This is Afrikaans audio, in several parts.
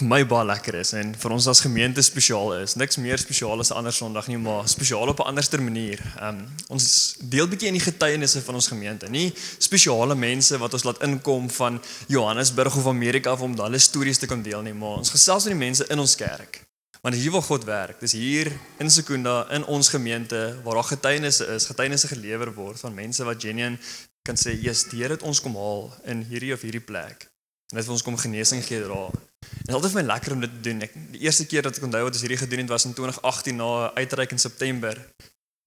vir my baie lekker is en vir ons as gemeente spesiaal is. Niks meer spesiaal as 'n ander Sondag nie, maar spesiaal op 'n anderster manier. Ehm um, ons deel bietjie in die getuienisse van ons gemeente. Nie spesiale mense wat ons laat inkom van Johannesburg of Amerika of om hulle stories te kan deel nie, maar ons gesels met die mense in ons kerk. Want hier waar God werk, dis hier in Sekunda in ons gemeente waar daar getuienisse is, getuienisse gelewer word van mense wat genuen kan sê, "Jesus, die Here het ons kom haal in hierdie of hierdie plek." En dit het ons kom genesing gee dra. En dit is altyd vir my lekker om dit te doen. Ek die eerste keer dat ek onthou wat ons hierdie gedoen het was in 2018 na 'n uitreik in September.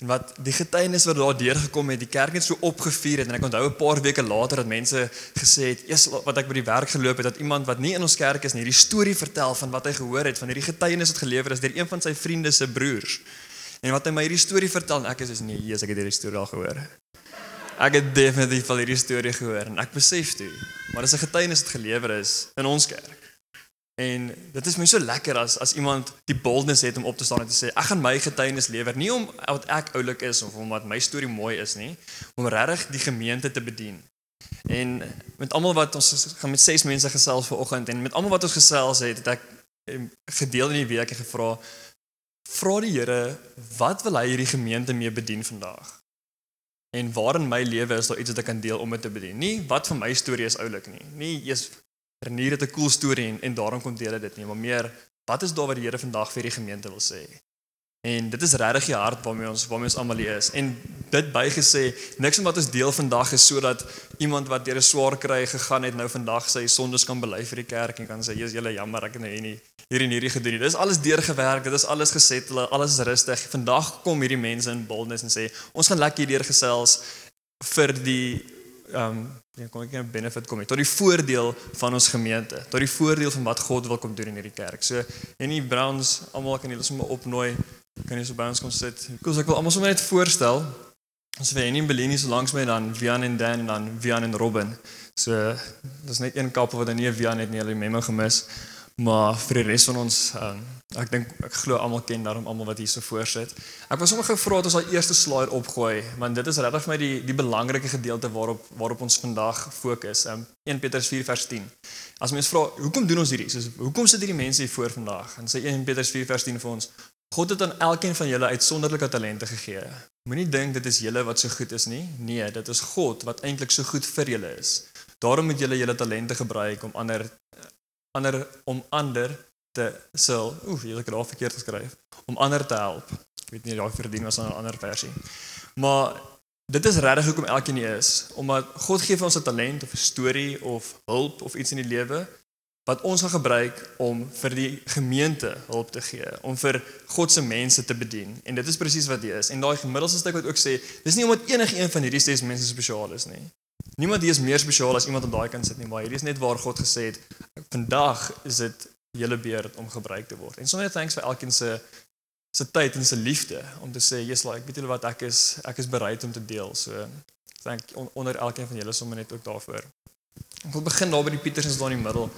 En wat die getuienis wat daar deurgekom het, die kerk het so opgevuur het en ek onthou 'n paar weke later dat mense gesê het, "Eers wat ek by die werk geloop het dat iemand wat nie in ons kerk is nie, hierdie storie vertel van wat hy gehoor het van hierdie getuienis wat gelewer is deur een van sy vriende se broers." En wat hy my hierdie storie vertel en ek is soos nee, Jesus, ek het hierdie storie al gehoor. Ek het definitief al hierdie storie gehoor en ek besef toe, maar dis 'n getuienis wat gelewer is in ons kerk. En dit is my so lekker as as iemand die boldness het om op te staan en te sê ek gaan my getuienis lewer nie om wat ek oulik is of omdat my storie mooi is nie, om regtig die gemeente te bedien. En met almal wat ons gaan met ses mense gesels vanoggend en met almal wat ons gesels het, het ek em, gedeel in die week en gevra vra die Here wat wil hy hierdie gemeente mee bedien vandag? En waar in my lewe is daar iets wat ek kan deel om dit te bedien? Nie wat van my storie is oulik nie. Nie eers Renier het 'n cool storie en en daarom kom deel dit nie, maar meer wat is daar wat die Here vandag vir die gemeente wil sê? En dit is regtig die hart waarmee ons waarmee ons almal hier is. En dit bygesê, niks wat ons deel vandag is sodat iemand wat deur 'n swaar kry gegaan het nou vandag sy sondes kan bely vir die kerk en kan sê, "Jesus, julle jammer, ek het nou hier nie hier en hierdie gedoen nie." Dis alles deurgewerk, dit is alles gesettle, alles is rustig. Vandag kom hierdie mense in boldness en sê, "Ons gaan lekker hierdeur gesels vir die ehm um, ja, kom ek net benefit kom nie tot die voordeel van ons gemeente, tot die voordeel van wat God wil kom doen in hierdie kerk. So en die Browns, almal kan julle sommer opnooi. Kan jy so by ons kom sit? Koos ek wil almal sommer net voorstel. Ons het Henny en Bellini so langs my dan Vian en Dan en dan Vian en Robin. So dis net een kappel wat dan nie Vian het nie, hulle memo gemis. Maar vir die res van ons, um, ek dink ek glo almal ken daarom almal wat hier so voorsit. Ek was sommer gevra dat ons al eerste slide opgooi, want dit is regtig vir my die die belangrike gedeelte waarop waarop ons vandag fokus. Um, 1 Petrus 4 vers 10. As mense vra, hoekom doen ons hierdie? Soos hoekom sit hierdie mense hier voor vandag? En sê 1 Petrus 4 vers 10 vir ons, God het aan elkeen van julle uitsonderlike talente gegee. Moenie dink dit is julle wat so goed is nie. Nee, dit is God wat eintlik so goed vir julle is. Daarom moet julle julle talente gebruik om ander ander om ander te sal. Oef, jy het dit verkeerd geskryf. Om ander te help. Ek weet nie jy verdien was 'n ander versie. Maar dit is regtig hoekom elkeen hier is, omdat God gee vir ons 'n talent of 'n storie of hulp of iets in die lewe wat ons gaan gebruik om vir die gemeente hulp te gee, om vir God se mense te bedien. En dit is presies wat dit is. En daai gemiddelste stuk wat ook sê, dis nie omdat enige een van hierdie ses mense spesiaal is nie. Niemand hier is meer spesiaal as iemand op daai kant sit nie, maar hierdie is net waar God gesê het, vandag is dit julle beurt om gebruik te word. En sommer thanks vir elkeen se se tyd en se liefde om te sê, "Jesus, like, weet julle wat ek is, ek is bereid om te deel." So on, onder elkeen van julle sommer net ook daarvoor. Ek wil begin daar by die Pietersens daar in die middel.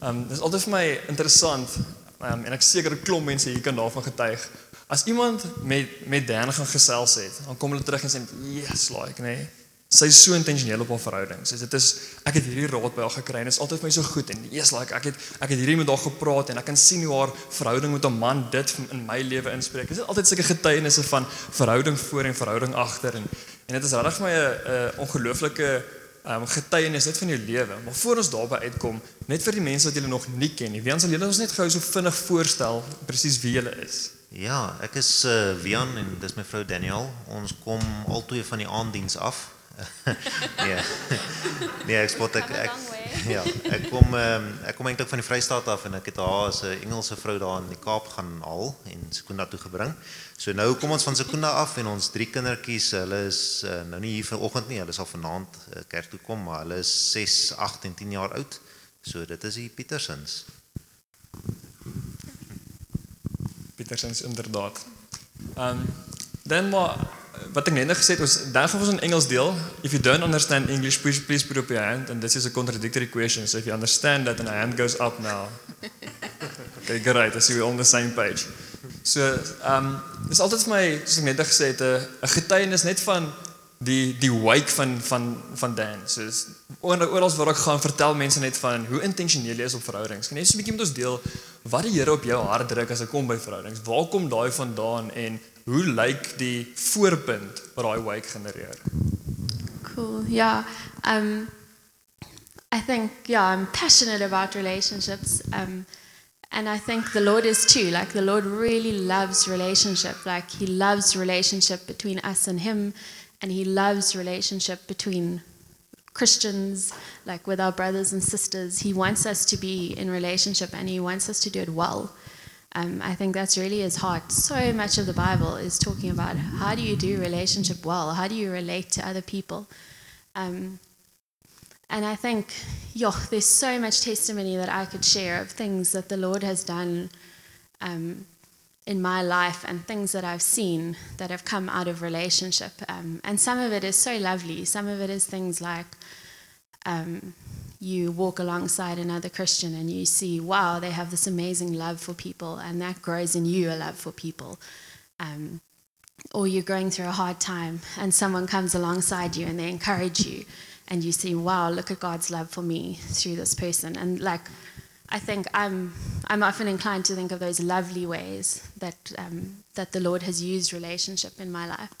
Ehm um, dis altyd vir my interessant um, en ek seker 'n klomp mense hier kan daarvan getuig. As iemand met met Dan gaan gesels het, dan kom hulle terug en sê, "Yes, like, nee." Sy is so intentioneel op haar verhouding. Sy sê dit is ek het hierdie raad by haar gekry en dit is altyd vir my so goed en yes, like ek het ek het hierdie met haar gepraat en ek kan sien hoe haar verhouding met 'n man dit in my lewe inspreek. Dit is altyd sulke getuienisse van verhouding voor en verhouding agter en en dit is regtig vir my 'n ongelooflike um, getuienis net van jou lewe. Maar voor ons daarby uitkom, net vir die mense wat julle nog nie ken nie. Wie ons sal julle ons net gou so vinnig voorstel presies wie julle is. Ja, ek is uh, Wian en dis my vrou Daniel. Ons kom altoe van die aanddiens af. nee. Nee, ek spot ek, ek Ja, ek kom um, ek kom eintlik van die Vrystaat af en ek het haar as 'n Engelse vrou daar in die Kaap gaan haal en Sekunda toe gebring. So nou kom ons van Sekunda af en ons drie kindertjies, hulle is uh, nou nie hier vanoggend nie, hulle sal vanaand uh, kerk toe kom, maar hulle is 6, 8 en 10 jaar oud. So dit is die Pietersens. Pietersens inderdaad. Ehm um, Dan maar wat ek net nou gesê het ons dan gaan ons in Engels deel. If you don't understand English please please put up your hand and this is a contradictory question. So if you understand that and a hand goes up now. Okay, great. I see we're on the same page. So, ehm um, dis altyd vir my soos ek net nou gesê het 'n getuienis net van die die wake van van van Dan. So oor oral waar ek gaan vertel mense net van hoe intentioneel jy is op verhoudings. Kan jy net so 'n bietjie met ons deel wat die Here op jou hart druk as dit kom by verhoudings? Waar kom daai vandaan en hoe lyk die voorpunt wat daai wake genereer? Cool. Yeah. Um, I think, yeah, I'm passionate about relationships. Um, and I think the Lord is too. Like, the Lord really loves relationship. Like, He loves relationship between us and Him. And He loves relationship between Christians, like with our brothers and sisters. He wants us to be in relationship and He wants us to do it well. Um, I think that's really his heart. So much of the Bible is talking about how do you do relationship well? How do you relate to other people? Um, and I think, yo, there's so much testimony that I could share of things that the Lord has done um, in my life and things that I've seen that have come out of relationship. Um, and some of it is so lovely. Some of it is things like um, you walk alongside another Christian and you see, wow, they have this amazing love for people, and that grows in you a love for people. Um, or you're going through a hard time and someone comes alongside you and they encourage you, and you see, wow, look at God's love for me through this person. And like, I think I'm, I'm often inclined to think of those lovely ways that, um, that the Lord has used relationship in my life.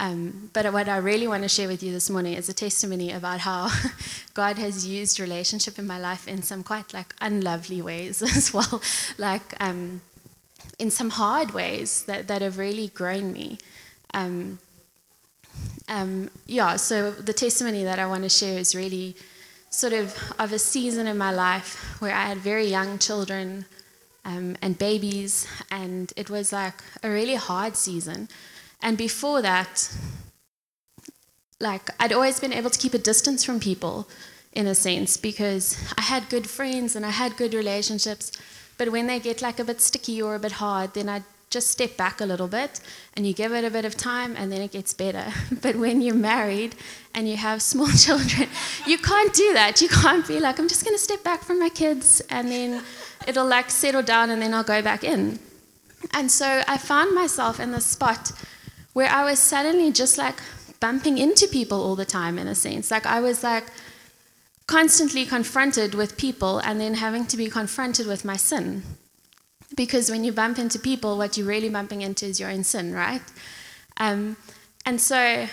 Um, but what I really want to share with you this morning is a testimony about how God has used relationship in my life in some quite like unlovely ways as well, like um, in some hard ways that, that have really grown me. Um, um, yeah, so the testimony that I want to share is really sort of of a season in my life where I had very young children um, and babies, and it was like a really hard season. And before that, like I'd always been able to keep a distance from people in a sense because I had good friends and I had good relationships. But when they get like a bit sticky or a bit hard, then I just step back a little bit and you give it a bit of time and then it gets better. But when you're married and you have small children, you can't do that. You can't be like, I'm just going to step back from my kids and then it'll like settle down and then I'll go back in. And so I found myself in this spot where I was suddenly just like bumping into people all the time in a sense. Like I was like constantly confronted with people and then having to be confronted with my sin. Because when you bump into people, what you're really bumping into is your own sin, right? Um, and so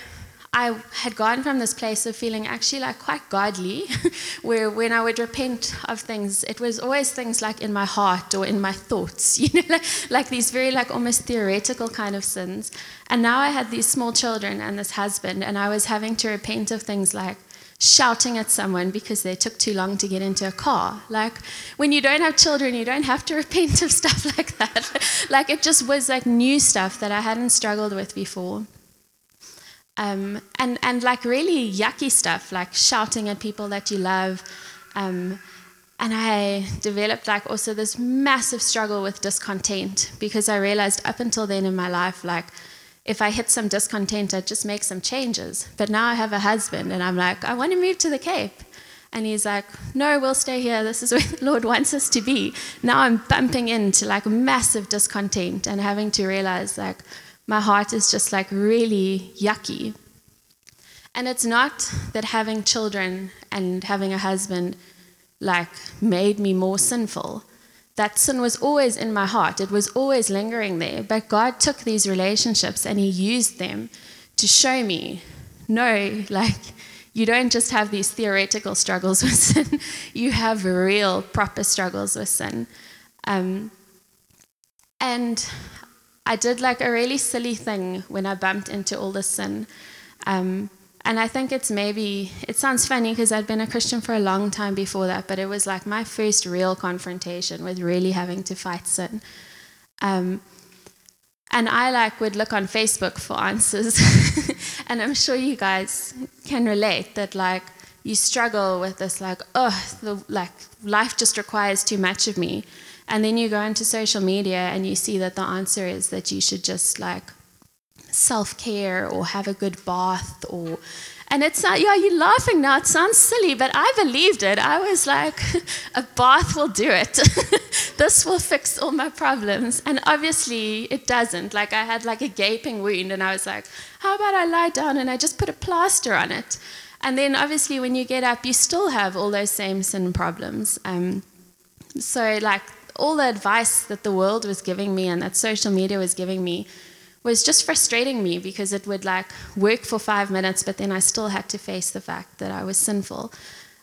I had gone from this place of feeling actually like quite godly, where when I would repent of things, it was always things like in my heart or in my thoughts, you know, like, like these very like almost theoretical kind of sins. And now I had these small children and this husband, and I was having to repent of things like shouting at someone because they took too long to get into a car. Like when you don't have children, you don't have to repent of stuff like that. like it just was like new stuff that I hadn't struggled with before. Um, and, and like really yucky stuff, like shouting at people that you love. Um, and I developed like also this massive struggle with discontent because I realized up until then in my life, like if I hit some discontent, I'd just make some changes. But now I have a husband and I'm like, I want to move to the Cape. And he's like, No, we'll stay here. This is where the Lord wants us to be. Now I'm bumping into like massive discontent and having to realize like my heart is just like really yucky. And it's not that having children and having a husband like made me more sinful. That sin was always in my heart. It was always lingering there. But God took these relationships and He used them to show me no, like, you don't just have these theoretical struggles with sin, you have real, proper struggles with sin. Um, and I did like a really silly thing when I bumped into all this sin. Um, and I think it's maybe, it sounds funny because I'd been a Christian for a long time before that, but it was like my first real confrontation with really having to fight sin. Um, and I like would look on Facebook for answers, and I'm sure you guys can relate that like you struggle with this like oh the like life just requires too much of me, and then you go into social media and you see that the answer is that you should just like self-care or have a good bath or and it's not, yeah, you're laughing now. It sounds silly, but I believed it. I was like, a bath will do it. this will fix all my problems. And obviously, it doesn't. Like, I had like a gaping wound, and I was like, how about I lie down and I just put a plaster on it? And then, obviously, when you get up, you still have all those same sin problems. Um, so, like, all the advice that the world was giving me and that social media was giving me was just frustrating me because it would like work for five minutes, but then I still had to face the fact that I was sinful.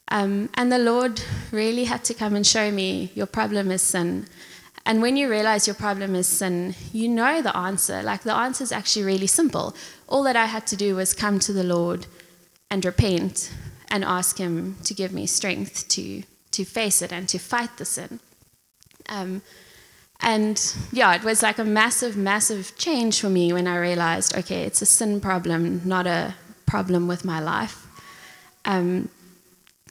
Um, and the Lord really had to come and show me your problem is sin. And when you realize your problem is sin, you know the answer. Like the answer is actually really simple. All that I had to do was come to the Lord and repent and ask Him to give me strength to, to face it and to fight the sin. Um, and yeah, it was like a massive, massive change for me when I realized, okay, it's a sin problem, not a problem with my life. Um,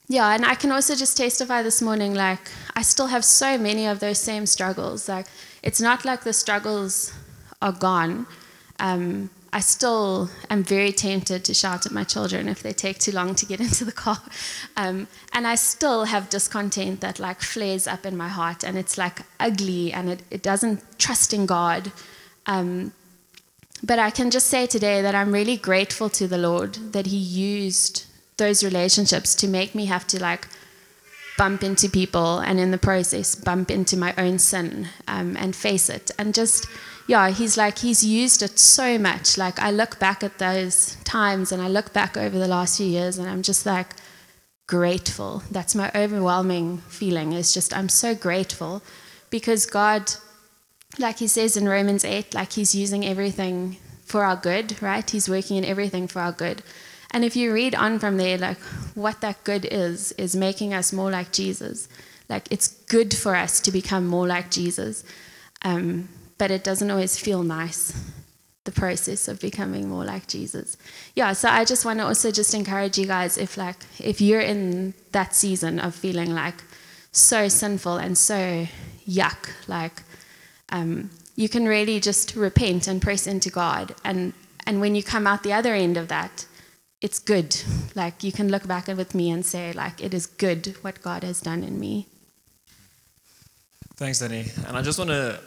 yeah, and I can also just testify this morning, like, I still have so many of those same struggles. Like, it's not like the struggles are gone. Um, I still am very tempted to shout at my children if they take too long to get into the car. Um, and I still have discontent that like flares up in my heart and it's like ugly and it, it doesn't trust in God. Um, but I can just say today that I'm really grateful to the Lord that He used those relationships to make me have to like bump into people and in the process bump into my own sin um, and face it and just yeah, he's like, he's used it so much. Like, I look back at those times and I look back over the last few years and I'm just like grateful. That's my overwhelming feeling, is just, I'm so grateful because God, like he says in Romans 8, like, he's using everything for our good, right? He's working in everything for our good. And if you read on from there, like, what that good is, is making us more like Jesus. Like, it's good for us to become more like Jesus. Um, but it doesn't always feel nice the process of becoming more like Jesus. Yeah, so I just want to also just encourage you guys if like if you're in that season of feeling like so sinful and so yuck, like um, you can really just repent and press into God, and and when you come out the other end of that, it's good. Like you can look back with me and say like it is good what God has done in me. Thanks, Danny. And I just want to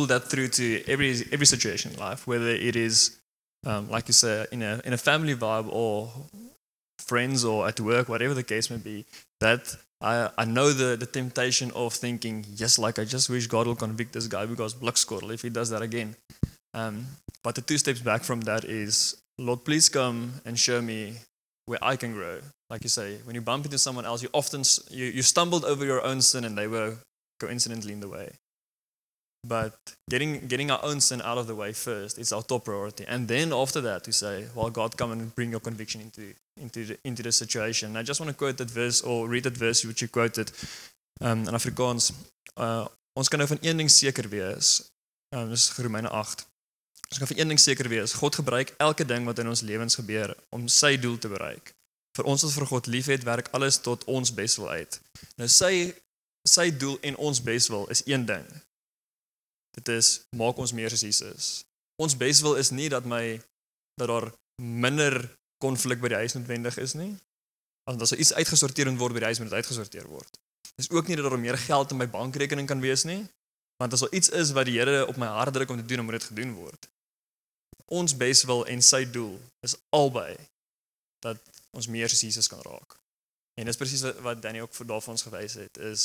pull that through to every every situation in life, whether it is, um, like you say, in a in a family vibe or friends or at work, whatever the case may be. That I I know the the temptation of thinking, yes, like I just wish God will convict this guy because blikskorrel if he does that again. Um, but the two steps back from that is, Lord, please come and show me where I can grow. Like you say, when you bump into someone else, you often you, you stumbled over your own sin and they were coincidentally in the way. But getting getting our own sin out of the way first is our top priority, and then after that we say, "Well, God, come and bring your conviction into into the, into the situation." And I just want to quote that verse or read that verse which you quoted um, in Afrikaans. Uh, ons kan nou van een ding seker wees. Um, dis Romeine 8. Ons kan van een ding seker wees. God gebruik elke ding wat in ons lewens gebeur om sy doel te bereik. Vir ons wat vir God liefhet, werk alles tot ons beswil uit. Nou sy sy doel en ons beswil is een ding. Dit is maak ons meer soos Jesus. Ons beswil is nie dat my dat daar minder konflik by die huis noodwendig is nie. As daar iets uitgesorteer word by die huis moet dit uitgesorteer word. Dis ook nie dat daar meer geld in my bankrekening kan wees nie, want as daar iets is wat die Here op my hart druk om te doen, moet dit gedoen word. Ons beswil en sy doel is albei dat ons meer soos Jesus kan raak. En dis presies wat Danny ook vir daarvan ons gewys het is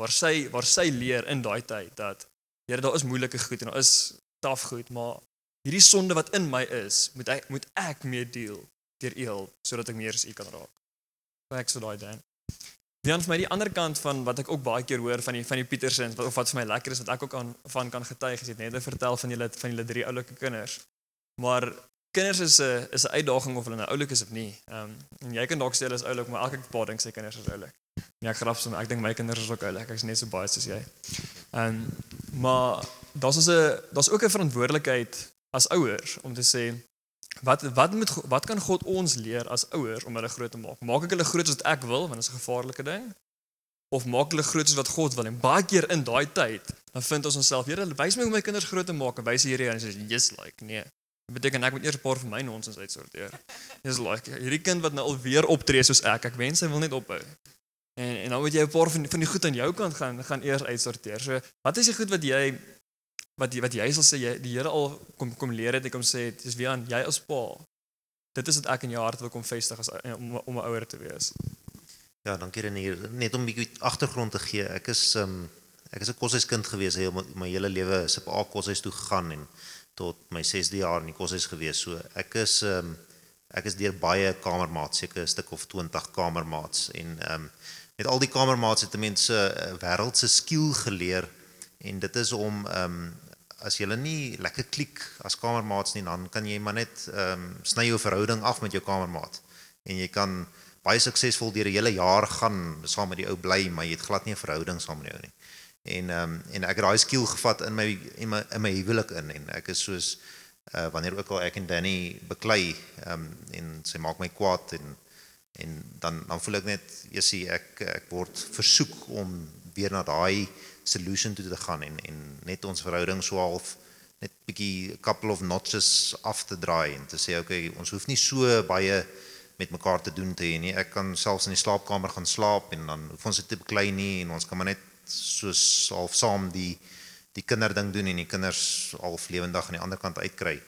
waar sy waar sy leer in daai tyd dat Here, daar is moeilike goed en daar is taaf goed, maar hierdie sonde wat in my is, moet ek moet ek mee deel deur U sodat ek meer as U kan raak. Ek sê daai dan. Dan vir my die ander kant van wat ek ook baie keer hoor van die van die Pietersens wat of wat vir my lekker is wat ek ook aan van kan getuig, is net net vertel van julle van julle drie oulike kinders. Maar kinders is 'n is 'n uitdaging of hulle nou oulik is of nie. Ehm um, en jy kan dalk sê hulle is oulik, maar elke paar dink sy kinders is oulik. Nee, ek grap soms, ek dink my kinders is ook oulik. Ek is net so baie soos jy. Um, maar daar's 'n daar's ook 'n verantwoordelikheid as ouers om te sê wat wat moet wat kan God ons leer as ouers om hulle groot te maak? Maak ek hulle groot soos ek wil, want dit is 'n gevaarlike ding? Of maak hulle groot soos wat God wil? En baie keer in daai tyd, dan vind ons onsself, Here, wys my hoe my kinders groot te maak en wys die Here en sê, "Yes, like, nee." Dit beteken ek moet eers 'n paar van my nonsens uitsorteer. Dis like hierdie kind wat nou alweer optree soos ek. Ek wens hy wil net ophou. En en dan moet jy 'n paar van van die goed aan jou kant gaan gaan eers uitsorteer. So, wat is die goed wat jy wat jy wat jy sal sê jy die Here al kom kom leer het ek kom sê dis wie aan jy as pa. Dit is wat ek in jou hart wil kom vestig as om om 'n ouer te wees. Ja, dankie Renier. Net om 'n bietjie agtergrond te gee. Ek is um ek is 'n koshuiskind gewees heel my, my hele lewe. Het op koshuis toe gegaan en tot my 6de jaar in die koshuis gewees. So ek is um ek is deur baie kamermaats, seker 'n stuk of 20 kamermaats en um met al die kamermaats het mense 'n wêreldse skill geleer en dit is om um as jy nie lekker klik as kamermaats nie dan kan jy maar net um sny jou verhouding af met jou kamermaat en jy kan baie suksesvol deur 'n hele jaar gaan saam met die ou bly maar jy het glad nie 'n verhouding saam met jou nie. En um en ek het daai skill gevat in my in my in my huwelik in en ek is soos uh wanneer ook al ek en Danny beklei um en sy maak my kwaad en en dan dan voel ek net jy sien ek ek word versoek om weer na daai solution toe te gaan en en net ons verhouding so half net bietjie couple of notches af te draai en te sê okay ons hoef nie so baie met mekaar te doen te hê nie. Ek kan selfs in die slaapkamer gaan slaap en dan hoef ons dit te beklei nie en ons kan maar net soos half saam die die kinderding doen en die kinders half lewendig aan die ander kant uitkry.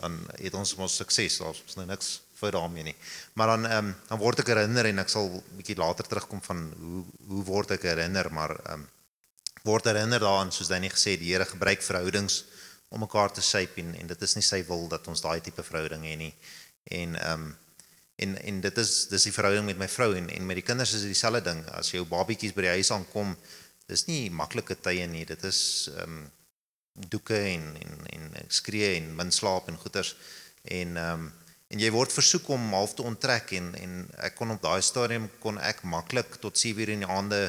Dan het ons mos sukses daar's nou niks vir daarmee nie maar dan ehm um, dan word ek herinner en ek sal bietjie later terugkom van hoe hoe word ek herinner maar ehm um, word herinner daaraan soos hy net gesê die Here gebruik verhoudings om mekaar te shape en en dit is nie sy wil dat ons daai tipe verhouding hê nie. En ehm um, en en dit is dis die verhouding met my vrou en en met die kinders is dit dieselfde ding. As jou babietjies by die huis aankom, dis nie maklike tye nie. Dit is ehm um, doeke en en en skree en min slaap en goeters en ehm um, en jy word versoek om half te onttrek en en ek kon op daai stadium kon ek maklik tot 7:00 in die aande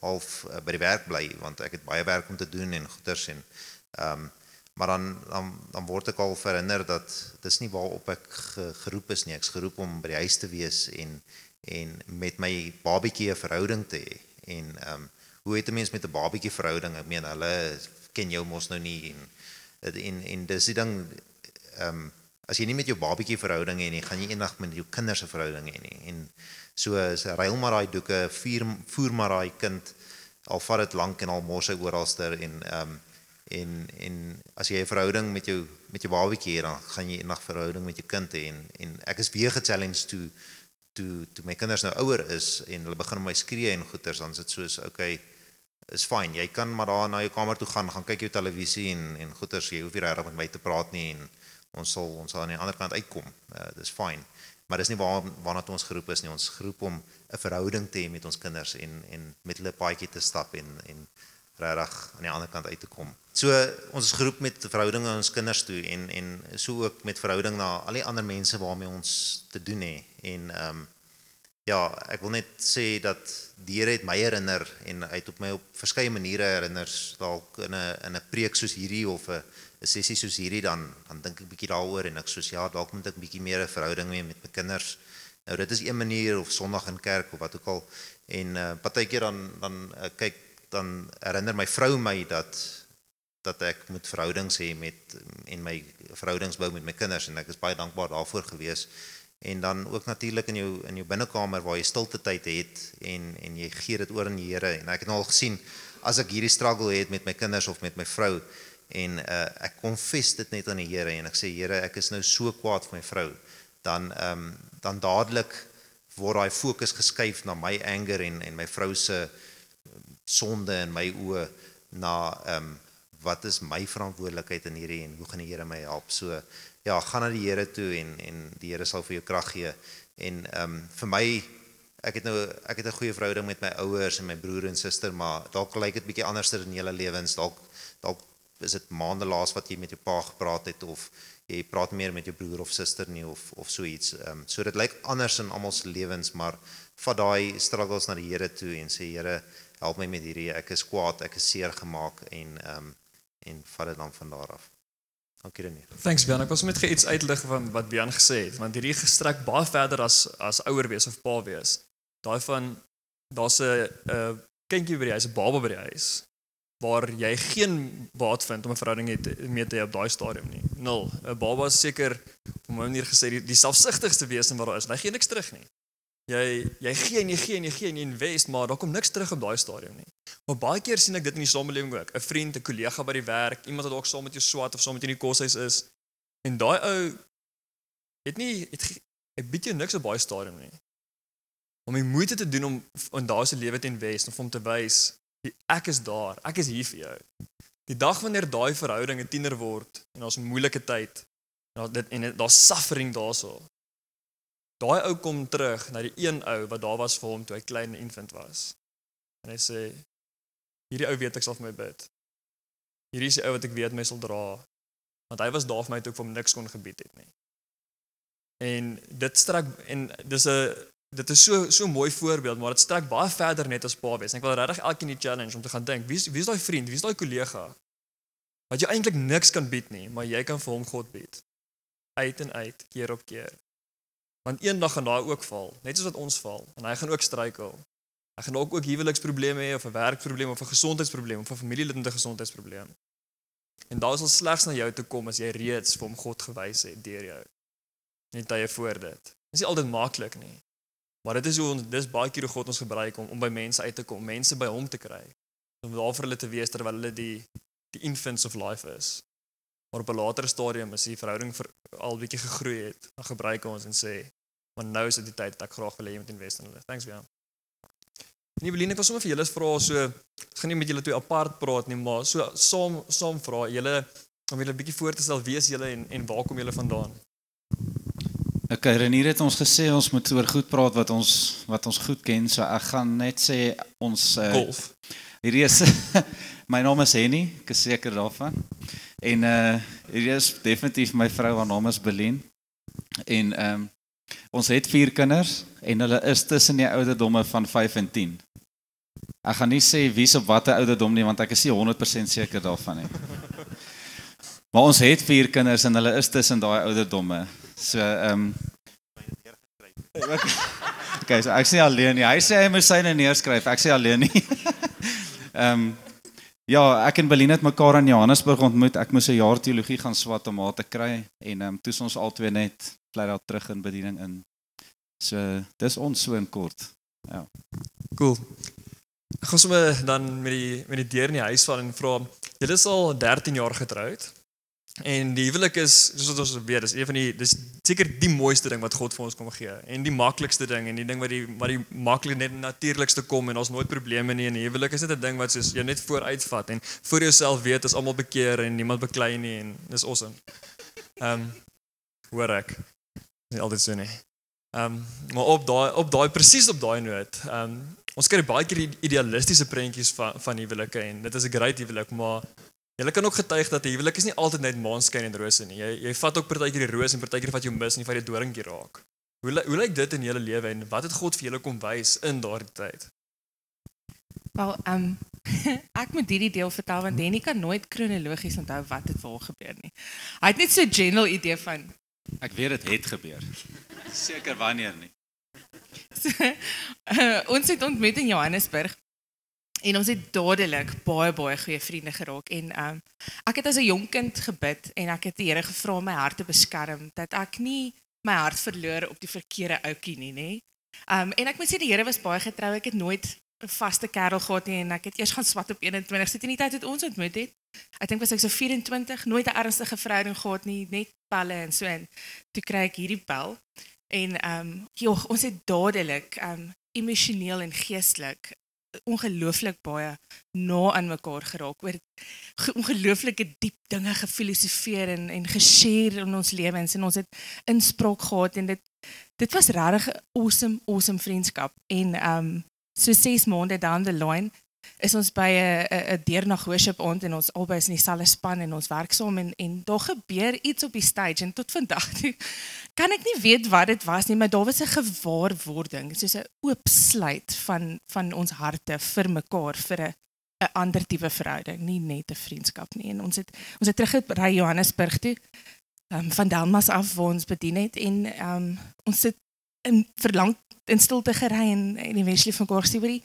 half uh, by die werk bly want ek het baie werk om te doen en goeders en ehm um, maar dan dan dan word ek al herinner dat dis nie waarop ek ge, geroep is nie. Ek's geroep om by die huis te wees en en met my babatjie 'n verhouding te hê. En ehm um, hoe het 'n mens met 'n babatjie verhouding? Ek meen hulle ken jou mos nou nie en en en dis die ding ehm um, as jy nie met jou babatjie verhouding het nie gaan jy eendag met jou kinders se verhouding hê nie. En So is ruil maar daai doeke, vier voer maar daai kind al vat dit lank en al mors hy oralster en ehm um, en en as jy 'n verhouding met jou met jou babatjie het, dan gaan jy 'n nag verhouding met jou kind hê. En en ek is weer ge-challenged to to to my kinders nou ouer is en hulle begin my skree en goeters dan is dit soos okay is fyn jy kan maar daar na jou kamer toe gaan gaan kyk jou televisie en en goeters jy hoef nie regtig met my te praat nie en ons sal ons sal aan die ander kant uitkom uh, dis fyn maar dis nie waar waarna ons geroep is nie. Ons geroep om 'n verhouding te hê met ons kinders en en met hulle paadjie te stap en en regtig aan die ander kant uit te kom. So ons is geroep met verhoudinge aan ons kinders toe en en so ook met verhouding na al die ander mense waarmee ons te doen het en ehm um, ja, ek wil net sê dat die Here het my herinner en hy het op my op verskeie maniere herinner dalk in 'n in 'n preek soos hierdie of 'n 'n sessie soos hierdie dan dan dink ek bietjie daaroor en ek sê ja, dalk moet ek bietjie meer 'n verhouding hê met my kinders. Nou dit is een manier of Sondag in kerk of wat ook al. En uh, partykeer dan dan uh, kyk dan herinner my vrou my dat dat ek moet verhoudings hê met en my verhoudings bou met my kinders en ek is baie dankbaar daarvoor gewees. En dan ook natuurlik in jou in jou binnekamer waar jy stilte tyd het en en jy gee dit oor aan die Here. En ek het nou al gesien as ek hierdie struggle het met my kinders of met my vrou en uh, ek konfess dit net aan die Here en ek sê Here ek is nou so kwaad vir my vrou. Dan ehm um, dan dadelik word daai fokus geskuif na my anger en en my vrou se sonde in my oë na ehm um, wat is my verantwoordelikheid in hierdie en hoe gaan die Here my help? So ja gaan na die Here toe en en die Here sal vir jou krag gee. En ehm um, vir my ek het nou ek het 'n goeie verhouding met my ouers en my broer en suster maar dalk lyk dit bietjie anders in julle lewens. Dalk dalk is dit maande laas wat jy met jou pa gepraat het of jy praat meer met jou broer of suster nie of of so iets. Ehm um, so dit lyk anders in almal se lewens, maar vat daai struggles na die Here toe en sê Here, help my met hierdie. Ek is kwaad, ek is seer gemaak en ehm um, en vat dit dan van daar af. Dankie Renier. Thanks Bian. Ek was net iets uitlig van wat Bian gesê het, want hierdie gestrek baie verder as as ouer wees of pa wees. Daai van daar's 'n 'n kindjie by die huis, 'n baba by die huis waar jy geen baat vind om 'n verhouding het mee te hê op daai stadium nie. Nul. 'n Baba is seker op 'n manier gesê die, die selfsugtigste wesen wat daar is. Hy gee niks terug nie. Jy jy gee en jy gee en jy gee en jy invest, maar daar kom niks terug op daai stadium nie. Maar baie keer sien ek dit in die samelewing ook. 'n Vriend, 'n kollega by die werk, iemand wat dalk saam met jou swat of saam met jou in die koshuis is. En daai ou het nie het hy bied jou niks op daai stadium nie. Om die moeite te doen om in daai se lewe te invest of om te wys ek is daar, ek is hier vir jou. Die dag wanneer daai verhouding 'n tiener word en daar's 'n moeilike tyd en daar dit en daar's suffering daarso. Daai ou kom terug na die een ou wat daar was vir hom toe hy klein infant was. En hy sê hierdie ou weet ek sal vir my bid. Hierdie is die ou wat ek weet my sal dra want hy was daar vir my toe ek vir hom niks kon gebied het nie. En dit strek en dis 'n dit is so so 'n mooi voorbeeld, maar dit strek baie verder net as pa wees. Ek wil regtig elkeen die challenge om te gaan dink, wie wie is daai vriend, wie is daai kollega wat jy eintlik niks kan bied nie, maar jy kan vir hom God bied. Uit en uit, keer op keer. Want eendag gaan daai ook val, net soos wat ons val, en hy gaan ook struikel. Hy gaan ook ook huweliksprobleme hê of 'n werkprobleem of 'n gesondheidsprobleem of 'n familielid met 'n gesondheidsprobleem. En daar sal slegs na jou toe kom as jy reeds vir hom God gewys het deur jou. Net tye voor dit. Dit is altyd maklik nie. Maar dit is hoe ons dis baie keer hoe God ons gebruik om om by mense uit te kom, mense by hom te kry. Om daar vir hulle te wees terwyl hulle die die infants of life is. Maar op 'n later stadium as die verhouding vir, al bietjie gegroei het, dan gebruik ons en sê, "Maar nou is dit die tyd dat ek graag wil hê jy moet invest in hulle." Thanks Jan. Nee, Beline, ek wil sommer vir julle vra so ek gaan nie met julle twee apart praat nie, maar so saam saam vra julle om julle 'n bietjie voor te stel wie is julle en en waar kom julle vandaan? Okay, Renier het ons gesê ons moet oor goed praat wat ons wat ons goed ken. So ek gaan net sê ons uh, Golf. hierdie is my naam is Henny, ek is seker daarvan. En uh hierdie is definitief my vrou, haar naam is Belien. En ehm um, ons het vier kinders en hulle is tussen die ouderdomme van 5 en 10. Ek gaan nie sê wie's op watter ouderdom nie want ek is nie 100% seker daarvan nie. Maar ons het vier kinders en hulle is tussen daai ouderdomme. So ehm um, Okay, so ek sê alleen nie. Hy sê hy moet syne neerskryf. Ek sê alleen nie. Ehm um, ja, ek en Beline het mekaar in Johannesburg ontmoet. Ek moes 'n jaar teologie gaan swat om haar te kry en ehm um, toe is ons albei net bly daar terug in bediening in. So dis ons so in kort. Cool. Ek gaan sommer dan met die met die deur in die huis val en vra, julle is al 13 jaar getroud. En die huwelik is soos wat ons weet, dis een van die dis seker die mooiste ding wat God vir ons kom gee en die maklikste ding en die ding wat die wat die maklik net natuurlikste kom en ons nooit probleme nie en die huwelik is net 'n ding wat soos jy net vooruitvat en voor jouself weet is almal bekeer en niemand beklei nie en dis awesome. Ehm um, hoor ek. Nie altyd so nie. Ehm um, maar op daai op daai presies op daai noot. Ehm um, ons kry baie keer idealistiese prentjies van van huwelike en dit is 'n great huwelik, maar jy kan ook getuig dat 'n huwelik is nie altyd net maanskyn en rose nie. Jy jy vat ook partykeer die roos en partykeer wat jy mis en jy vat die doringkie raak. Hoe hoe lyk dit in julle lewe en wat het God vir julle kom wys in daardie tyd? Wel, ehm um, ek moet hierdie deel vertel want Danny kan nooit kronologies onthou wat het waar gebeur nie. Hy het net so 'n general idee van Ek weet dit het gebeur. Seker wanneer nie. so, uh, ons het ontmoet in Johannesburg en ons het dadelik baie baie goeie vriende geraak en ehm um, ek het as 'n jonk kind gebid en ek het die Here gevra om my hart te beskerm dat ek nie my hart verloor op die verkeerde ouetjie nie, nê. Ehm um, en ek moet sê die Here was baie getrou. Ek het nooit 'n vaste kerel gehad nie en ek het eers gaan swat op 21 sit in die tyd het ons ontmoet het. Ek dink was ek so 24, nooit 'n ernstige verhouding gehad nie, net pelle en so en toe kry ek hierdie bel en ehm um, joh, ons het dadelik ehm um, emosioneel en geestelik ongelooflik baie na aan mekaar geraak oor ge- ongelooflike diep dinge gefilosofeer en en geshare in ons lewens en ons het inspraak gehad en dit dit was regtig 'n awesome awesome vriendskap. En ehm um, so 6 maande down the line is ons by 'n 'n deernag worship aand en ons albei is in dieselfde span en ons werk saam en en daar gebeur iets op die stage en tot vandag toe kan ek nie weet wat dit was nie, maar daar was 'n gewaarwording, soos 'n oopsluit van van ons harte vir mekaar vir 'n 'n ander tipe verhouding, nie net 'n vriendskap nie. En ons het ons het teruggery Johannesburg toe. Ehm um, van Delmas af waar ons bedien het en ehm um, ons sit in verlang in stilte gery en en eventually van mekaar gesê hoorie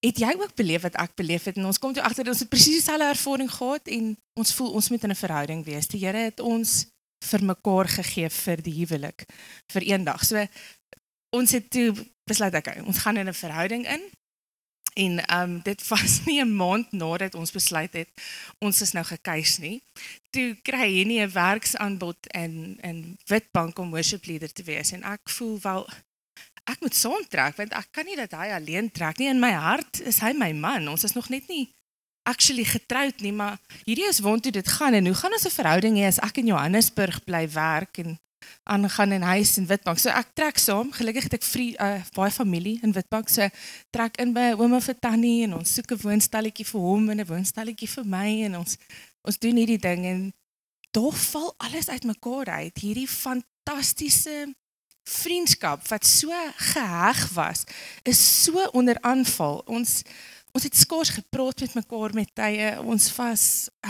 het jy ook beleef wat ek beleef het en ons kom toe agter ons het presies dieselfde ervaring gehad en ons voel ons moet in 'n verhouding wees. Die Here het ons vir mekaar gegee vir die huwelik vir eendag. So ons het toe besluit okay, ons gaan in 'n verhouding in. En ehm um, dit was nie 'n maand nadat ons besluit het ons is nou gekeis nie. Toe kry hy nie 'n werksaanbod in in Witbank om worship leader te wees en ek voel wel ek moet saamtrek want ek kan nie dat hy alleen trek nie in my hart is hy my man. Ons is nog net nie actually getroud nie, maar hierdie is waartoe dit gaan en hoe gaan ons 'n verhouding hê as ek in Johannesburg bly werk en aangaan in huis in Witbank. So ek trek saam. Gelukkig het ek vrie, uh, baie familie in Witbank. So trek in by ouma vir Tannie en ons soek 'n woonstelletjie vir hom en 'n woonstelletjie vir my en ons ons doen hierdie ding en tog val alles uitmekaar uit. Hierdie fantastiese vriendskap wat so geheg was, is so onder aanval. Ons ons het skaars gepraat met mekaar met tye. Ons was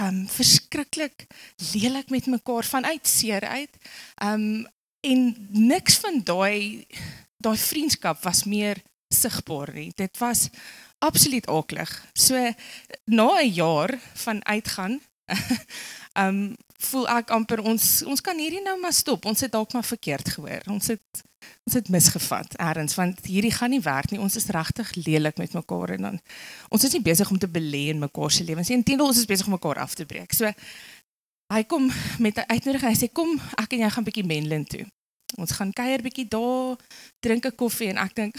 um verskriklik lelik met mekaar vanuit seer uit. Um en niks van daai daai vriendskap was meer sigbaar nie. Dit was absoluut aaklig. So na 'n jaar van uitgaan um voel ek amper ons ons kan hierdie nou maar stop. Ons het dalk maar verkeerd gehoor. Ons het ons het misgevat eers want hierdie gaan nie werk nie. Ons is regtig lelik met mekaar en dan ons is nie besig om te belê in mekaar se lewens nie. Inteendeel ons is besig om mekaar af te breek. So hy kom met 'n uitnodiging. Hy sê kom, ek en jy gaan bietjie Menlyn toe. Ons gaan kuier bietjie daar, drink 'n koffie en ek dink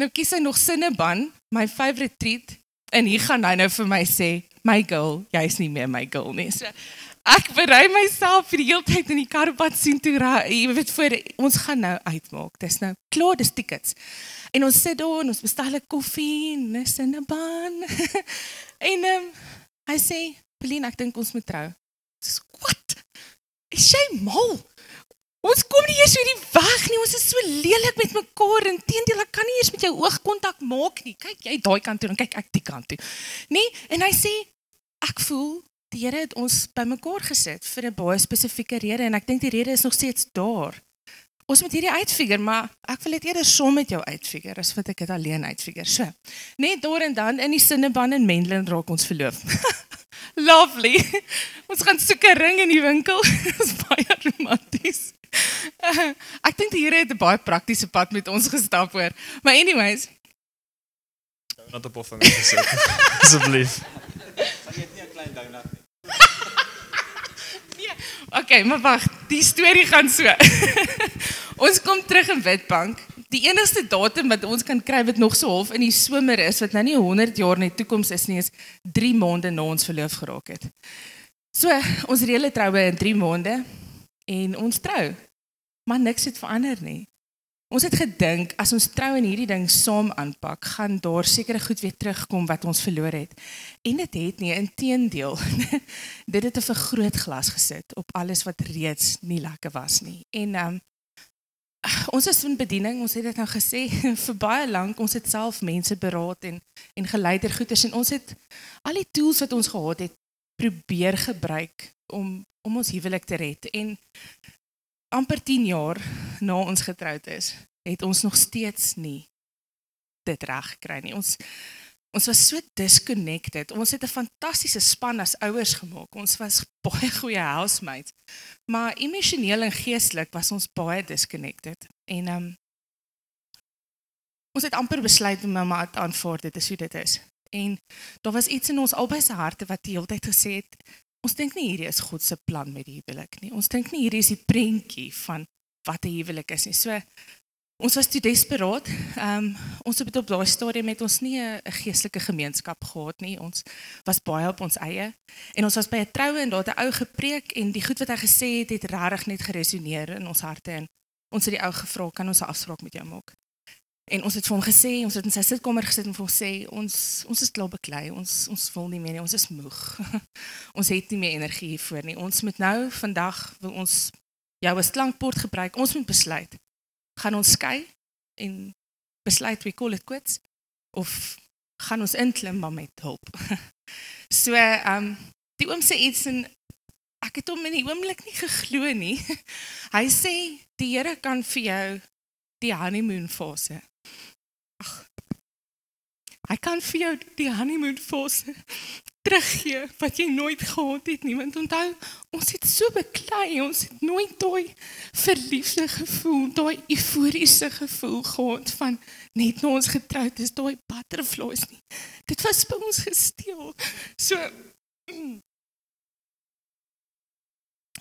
nou kies hy nog Sinneban, my favourite treat en hier gaan hy nou vir my sê, "My girl, jy's nie meer my girl nie." So ek berei myself vir die hele tyd in die karpad sien toe. Jy weet voor ons gaan nou uitmaak. Dis nou klaar dis tickets. En ons sit daar en ons bestel 'n koffie en 'n sinneban. en ehm um, hy sê, "Belien, ek dink ons moet trou." Dis wat? Is jy mal? Ons kom nie eers hierdie weg nie. Ons is so lelik met mekaar. Inteendeel, ek kan nie eers met jou oogkontak maak nie. Kyk jy daai kant toe en kyk ek die kant toe. Nee, en hy sê ek voel die Here het ons bymekaar gesit vir 'n baie spesifieke rede en ek dink die rede is nog steeds daar. Ons moet hierdie uitfigure, maar ek wil dit eerder saam met jou uitfigure as wat ek dit alleen uitfigure. So, net daar en dan in die sinneband in Menlyn raak ons verloof. Lovely. Ons gaan soek 'n ring in die winkel. Dit is baie romanties. Ek dink die Here het 'n baie praktiese pad met ons gestap hoor. Maar anyways, Not op of my gesit. Asseblief. Okay, maar wag, die storie gaan so. ons kom terug in Witbank. Die enigste datum wat ons kan kry wat nog so half in die somer is wat nou nie 100 jaar in die toekoms is nie, is 3 maande na ons verloof geraak het. So, ons reële troue in 3 maande en ons trou. Maar niks het verander nie. Ons het gedink as ons trou en hierdie ding saam aanpak, gaan daar sekere goed weer terugkom wat ons verloor het. En dit het nie, inteendeel. dit het 'n vergrootglas gesit op alles wat reeds nie lekker was nie. En um, ons is in bediening, ons het dit nou gesê vir baie lank, ons het self mense beraad en en geleider goeders en ons het al die tools wat ons gehad het probeer gebruik om om ons huwelik te red. En amper 10 jaar na ons getroud is, het ons nog steeds nie dit reg gekry nie. Ons ons was so disconnected. Ons het 'n fantastiese span as ouers gemaak. Ons was baie goeie housemates. Maar emosioneel en geestelik was ons baie disconnected. En ehm um, ons het amper besluit om mamma te aanvaar dit is hoe dit is. En daar was iets in ons albei se harte wat die hele tyd gesê het Ons dink nie hierdie is God se plan met die huwelik nie. Ons dink nie hierdie is die prentjie van wat 'n huwelik is nie. So ons was te desperaat. Ehm um, ons het op daai stadium met ons nie 'n geestelike gemeenskap gehad nie. Ons was baie op ons eie en ons was by 'n troue en daar het 'n ou gepreek en die goed wat hy gesê het het regtig net geresoneer in ons harte en ons het die ou gevra kan ons 'n afspraak met jou maak. En ons het vir hom gesê, ons het in sy sitkamer gesit en vir hom sê, ons ons is klaar beklei, ons ons wil nie meer nie, ons is moeg. ons het nie meer energie hiervoor nie. Ons moet nou vandag wil ons jou as klankbord gebruik. Ons moet besluit. Gaan ons skei en besluit we call it quits of gaan ons inklim maar met hulp. so, ehm um, die oom sê iets en ek het hom in die oomblik nie geglo nie. Hy sê die Here kan vir jou die honeymoon fase Hy kan vir jou die honeymoon fase teruggee wat jy nooit gehad het nie. Want onthou, ons het so beklei, ons het nooit daai verliefde gevoel, daai euforiese gevoel gehad van net nou ons getroud is, daai butterflies nie. Dit was by ons gesteel. So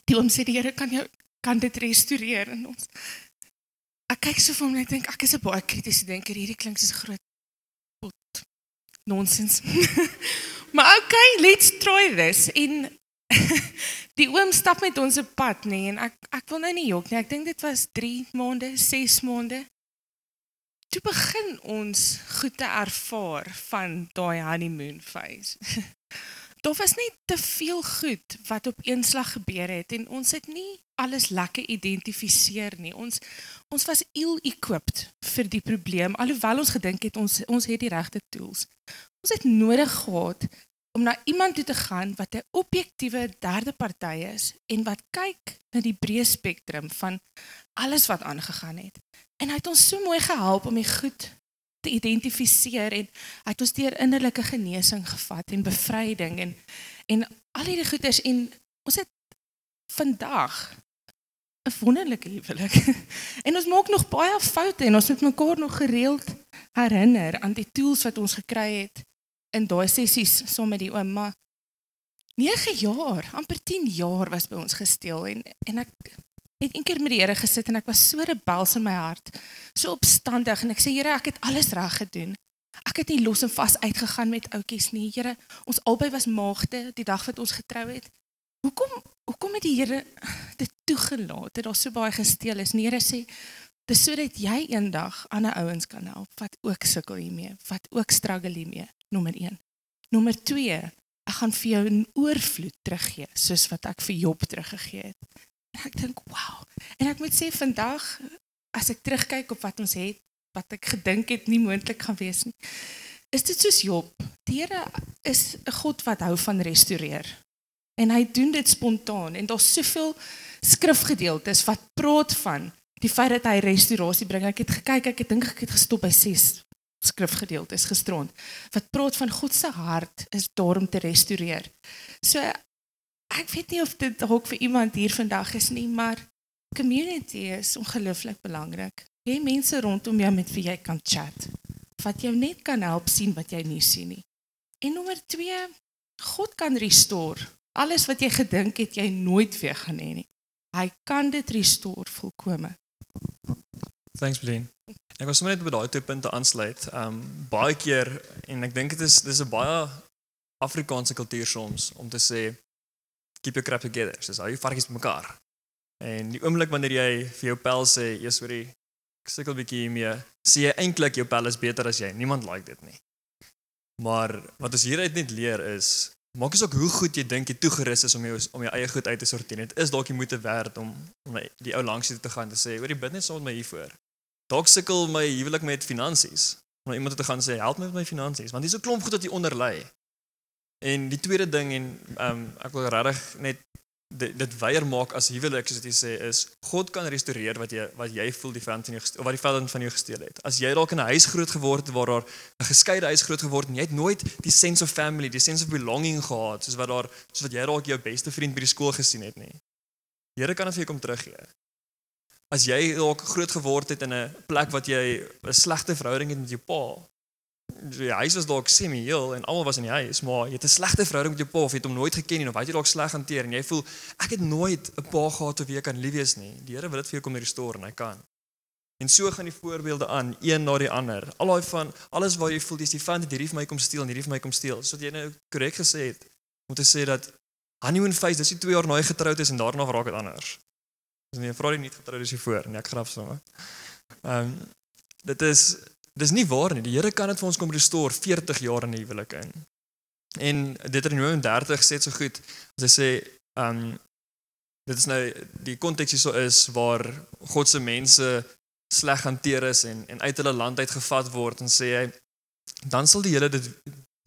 Die oom sê die Here kan jou kan dit restoreer in ons. Ek kyk so vir hom en ek dink ek is 'n baie kritiese denker. Hierdie klink soos groot pot nonsens. maar okay, let's try this. En die oom stap met ons op pad nê nee, en ek ek wil nou nie jok nie. Ek dink dit was 3 maande, 6 maande. Toe begin ons goed te ervaar van daai honeymoon phase. Daar was net te veel goed wat op een slag gebeur het en ons het nie alles lekker identifiseer nie. Ons ons was ill-equipped vir die probleem alhoewel ons gedink het ons ons het die regte tools. Ons het nodig gehad om na iemand toe te gaan wat 'n objektiewe derde party is en wat kyk na die breë spektrum van alles wat aangegaan het. En hy het ons so mooi gehelp om die goed te identifiseer en hy het ons deur innerlike genesing gevat en bevryding en en al hierdie goeders en ons het vandag 'n wonderlike huwelik. en ons maak nog baie foute en ons moet mekaar nog gereeld herinner aan die tools wat ons gekry het in daai sessies saam met die ouma. 9 jaar, amper 10 jaar was by ons gesteel en en ek het een keer met die Here gesit en ek was so rebels in my hart, so opstandig en ek sê Here, ek het alles reg gedoen. Ek het nie los en vas uitgegaan met oudjies nie. Here, ons albei was maagde die dag wat ons getrou het. Hoekom hoekom het die Here dit toegelaat dat daar so baie gesteel is? Die Here sê dis sodat jy eendag ander ouens kan help wat ook sukkel hiermee, wat ook struggle hiermee. Nommer 1. Nommer 2, ek gaan vir jou 'n oorvloed teruggee soos wat ek vir Job teruggegee het. Ek dink, "Wow." En ek moet sê vandag as ek terugkyk op wat ons het, wat ek gedink het nie moontlik gaan wees nie, is dit soos Job. Die Here is 'n God wat hou van restoreer. En hy doen dit spontaan en daar's soveel skrifgedeeltes wat praat van die feit dat hy restaurasie bring. Ek het gekyk, ek het dink ek het gestop by 6 skrifgedeeltes gisterond wat praat van God se hart is daar om te restoreer. So ek weet nie of dit dalk vir iemand hier vandag is nie, maar community is ongelooflik belangrik. Jy mense rondom jou met wie jy kan chat, wat jou net kan help sien wat jy nie sien nie. En nommer 2, God kan restore alles wat jy gedink het jy nooit weer gaan hê nie. Hy kan dit restore volkome. Thanks Blaine. Ek was sommer net by daai twee punte aansluit. Um baie keer en ek dink dit is dis 'n baie Afrikaanse kultuur soms om te sê keep your crap together. Dis hou jou varkies bymekaar. En die oomblik wanneer jy vir jou pel sê, "Ja, sorry, ek sukkel bietjie hiermee," sê jy eintlik jou pel is beter as jy. Niemand like dit nie. Maar wat ons hieruit net leer is, maak asook hoe goed jy dink jy toegerus is om jou om jou eie goed uit te sorteer. Dit is dalk jy moet te werd om om die ou langs toe te gaan te sê, "Oor die bid net saam met my hiervoor." Dalk sukkel my huwelik met finansies. Om iemand te gaan sê, "Help my met my finansies," want dis 'n klomp goed wat jy onder lê. En die tweede ding en ehm um, ek wil regtig net dit, dit weier maak as huwelik soos dit sê is God kan restoreer wat jy wat jy voel die vyand van jou of wat die vyand van jou gesteel het. As jy dalk in 'n huis groot geword het waar daar 'n geskeide huis groot geword en jy het nooit die sense of family, die sense of belonging gehad soos wat daar soos wat jy dalk jou beste vriend by die skool gesien het nie. Here kan dit vir jou kom teruggee. As jy dalk groot geword het in 'n plek wat jy 'n slegte verhouding het met jou pa, die huis was dalk semi heel en almal was in die huis, maar jy het 'n slegte verhouding met jou pa of jy het hom nooit geken nie of hy het jou dalk sleg hanteer en jy voel ek het nooit 'n pa gehad wie ek kan lief wees nie. Die Here wil dit vir jou kom restore en hy kan. En so gaan die voorbeelde aan, een na die ander. Al daai van alles waar jy voel dis die van hierdie vir my kom steel en hierdie vir my kom steel. So jy nou korrek gesê het om te sê dat honeymoon phase, dis nie 2 jaar na jy getroud is en daarna raak dit anders. Dis nie 'n vrou wat nie getroud is voor nie, ek graf sommer. Ehm um, dit is dis nie waar nie. Die Here kan dit vir ons kom restore 40 jaar in die huwelik in. En Deuteronomium 30 sê dit so goed. As hy sê, ehm um, dit is nou die konteks hier so is waar God se mense sleg hanteer is en en uit hulle land uitgevat word en sê hy dan sal die Here dit